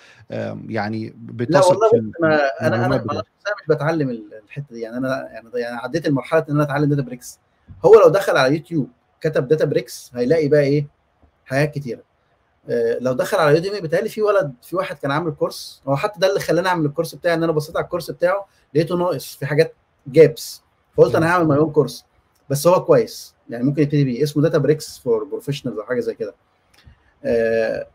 يعني لا بتثق والله في بص أنا أنا أنا مش بتعلم ال- الحتة دي. يعني أنا يعني يعني عديت المرحلة إن أنا أتعلم Databricks هو لو دخل على يوتيوب كتب Databricks هيلاقي بقى إيه؟ حاجات كتيرة. آه، لو دخل على يوديمي بيتهيألي في ولد في واحد كان عامل course هو حتى ده اللي خلاني أعمل ال course بتاعي إن أنا بصيت على ال course بتاعه لقيته ناقص في حاجات gaps فقلت أنا هعمل my own course بس هو كويس. يعني ممكن يبتدي بيه. اسمه Databricks for professionals أو حاجة زي كده. آه،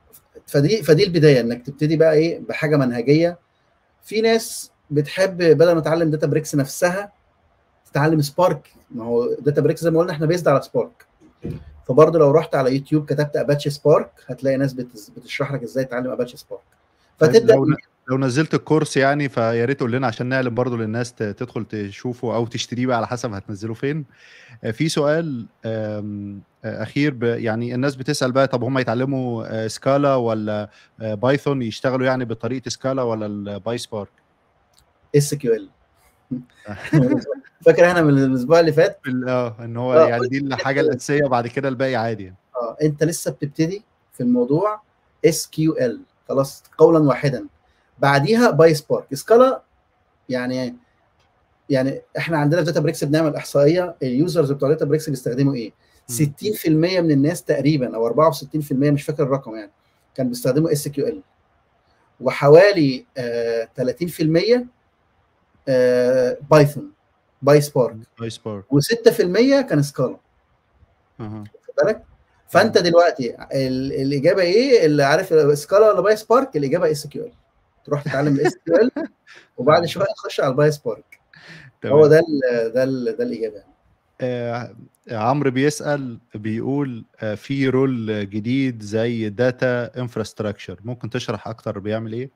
فدي فدي البداية إنك تبتدي بقى إيه بحاجة منهجية. في ناس بتحب بدل ما تتعلم Databricks نفسها تتعلم Spark ما هو Databricks زي ما قلنا إحنا based على Spark فبرضه لو رحت على يوتيوب كتبت Apache Spark هتلاقي ناس بتشرح لك إزاي تتعلم Apache Spark طيب فتبدأ لو لو نزلت ال course يعني فيا ريت تقول لنا عشان نعلم برضو للناس تدخل تشوفه أو تشتريه بقى على حسب هتنزله فين. آه، في سؤال آه، أخير يعني الناس بتسأل بقى طب هم يتعلموا Scala ولا آه، Python يشتغلوا يعني بطريقة سكالا ولا الباي سبارك اس كيو ال *laughs* *laughs* فاكر إحنا من الأسبوع اللي فات؟ آه إن هو آه يعني دي الحاجة الأساسية بعد كده الباقي عادي يعني. آه أنت لسه بتبتدي في الموضوع SQL خلاص قولا واحدا. بعديها PySpark Scala يعني يعني إحنا عندنا في Databricks بنعمل إحصائية ال users بتوع Databricks بيستخدموا إيه؟ مم. 60% من الناس تقريبا أو 64% مش فاكر الرقم يعني كان بيستخدموا SQL وحوالي آه 30% آه Python PySpark. PySpark. و6% كان Scala. أها. بالك؟ فأنت دلوقتي ال- الإجابة إيه؟ اللي عارف Scala ولا PySpark؟ الإجابة SQL. تروح تتعلم ال SQL *laughs* وبعد شوية تخش على ال PySpark. هو ده ال ده ال ده الإجابة. يعني. آه، عمرو بيسأل بيقول آه، في role جديد زي data infrastructure ممكن تشرح أكتر بيعمل إيه؟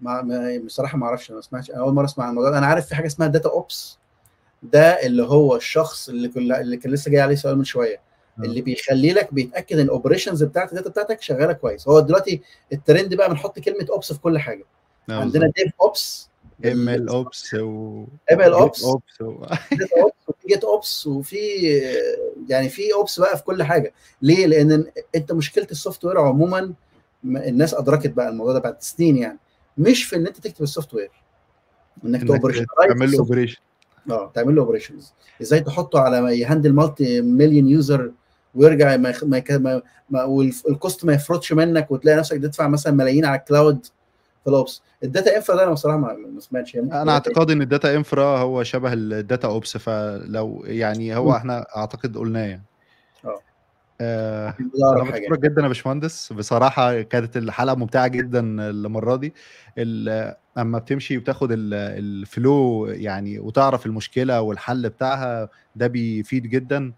ما بصراحة ما أعرفش أنا ما سمعتش أول مرة أسمع عن الموضوع ده. أنا عارف في حاجة اسمها data ops ده اللي هو الشخص اللي كل اللي كان لسه جاي عليه سؤال من شوية. آه. اللي بيخلي لك بيتأكد إن ال operations بتاعت ال data بتاعتك شغالة كويس. هو دلوقتي الترند بقى بنحط كلمة ops في كل حاجة. آه، عندنا ديف اوبس ام ال اوبس و ام ال اوبس وفي GitOps وفي يعني في ops بقى في كل حاجة. ليه؟ لأن أنت مشكلة ال software عموما الناس أدركت بقى الموضوع ده بعد سنين يعني. مش في إن أنت تكتب ال software إنك تعمل له operation آه تعمل له operations إزاي تحطه على ي handle multi-million user ويرجع ما. ما. ما... ما وال cost ما يفرطش منك وتلاقي نفسك تدفع مثلا ملايين على ال cloud في ال ops ال data infra ده أنا بصراحة ما, سمعتش ممكن أنا اعتقادي إن ال data infra هو شبه ال data ops فلو يعني هو. إحنا أعتقد قلناه يعني آه، أنا بشكرك جدا يا باشمهندس. بصراحة كانت الحلقة ممتعة جدا المرة دي. أما بتمشي وتاخد ال- flow يعني وتعرف المشكلة والحل بتاعها ده بيفيد جدا.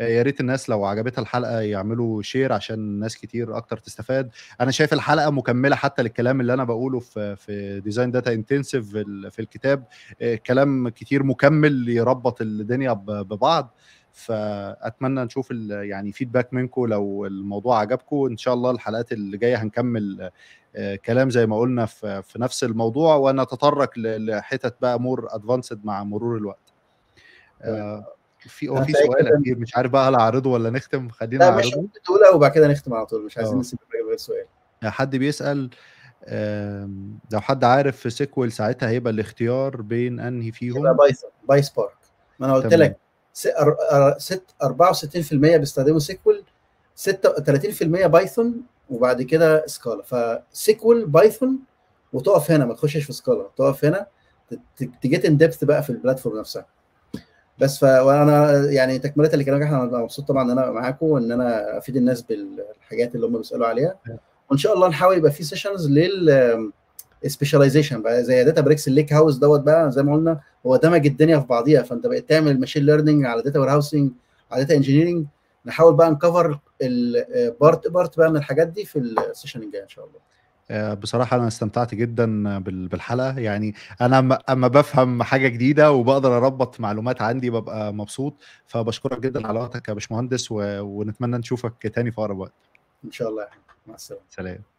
آه، يا ريت الناس لو عجبتها الحلقة يعملوا share عشان ناس كتير أكتر تستفاد. أنا شايف الحلقة مكملة حتى للكلام اللي أنا بقوله في في design data intensive في الكتاب. آه، كلام كتير مكمل يربط الدنيا ببعض. فأتمنى نشوف يعني feedback منكم لو الموضوع عجبكم. إن شاء الله الحلقات اللي جاية هنكمل آه، كلام زي ما قلنا في في نفس الموضوع. ونتطرق لحتت بقى more advanced مع مرور الوقت. آه، في هو في سؤال أخير مش عارف بقى هل اعرضه ولا نختم؟ خلينا لا مش تقولها وبعد كده نختم على طول. مش عايزين آه. نسيب غير سؤال. حد بيسأل آم، لو حد عارف في SQL ساعتها هيبقى الاختيار بين أنهي فيهم؟ Python PySpark ما أنا قلت لك 64% بيستخدموا SQL 36% Python وبعد كده Scala. ف SQL Python وتقف هنا ما تخشش في Scala. تقف هنا ت get in depth بقى في ال platform نفسها. بس ف وأنا يعني تكملة اللي كلامك إحنا مبسوط طبعا إن أنا معاكم وإن أنا أفيد الناس بالحاجات اللي هم بيسألوا عليها. وإن شاء الله نحاول يبقى في sessions لل specialization بقى زي Databricks ال lakehouse دوت بقى زي ما قلنا هو دمج الدنيا في بعضيها. فأنت بقيت تعمل machine learning على data warehousing على data engineering نحاول بقى ن cover ال part part بقى من الحاجات دي في ال session الجاي إن شاء الله. آه، بصراحة أنا استمتعت جدا بال- بالحلقة. يعني أنا أما بفهم حاجة جديدة وبقدر أربط معلومات عندي ببقى مبسوط. فبشكرك جدا على وقتك يا باشمهندس. ونتمنى نشوفك تاني في أقرب وقت. إن شاء الله يا. مع السلامة. سلام.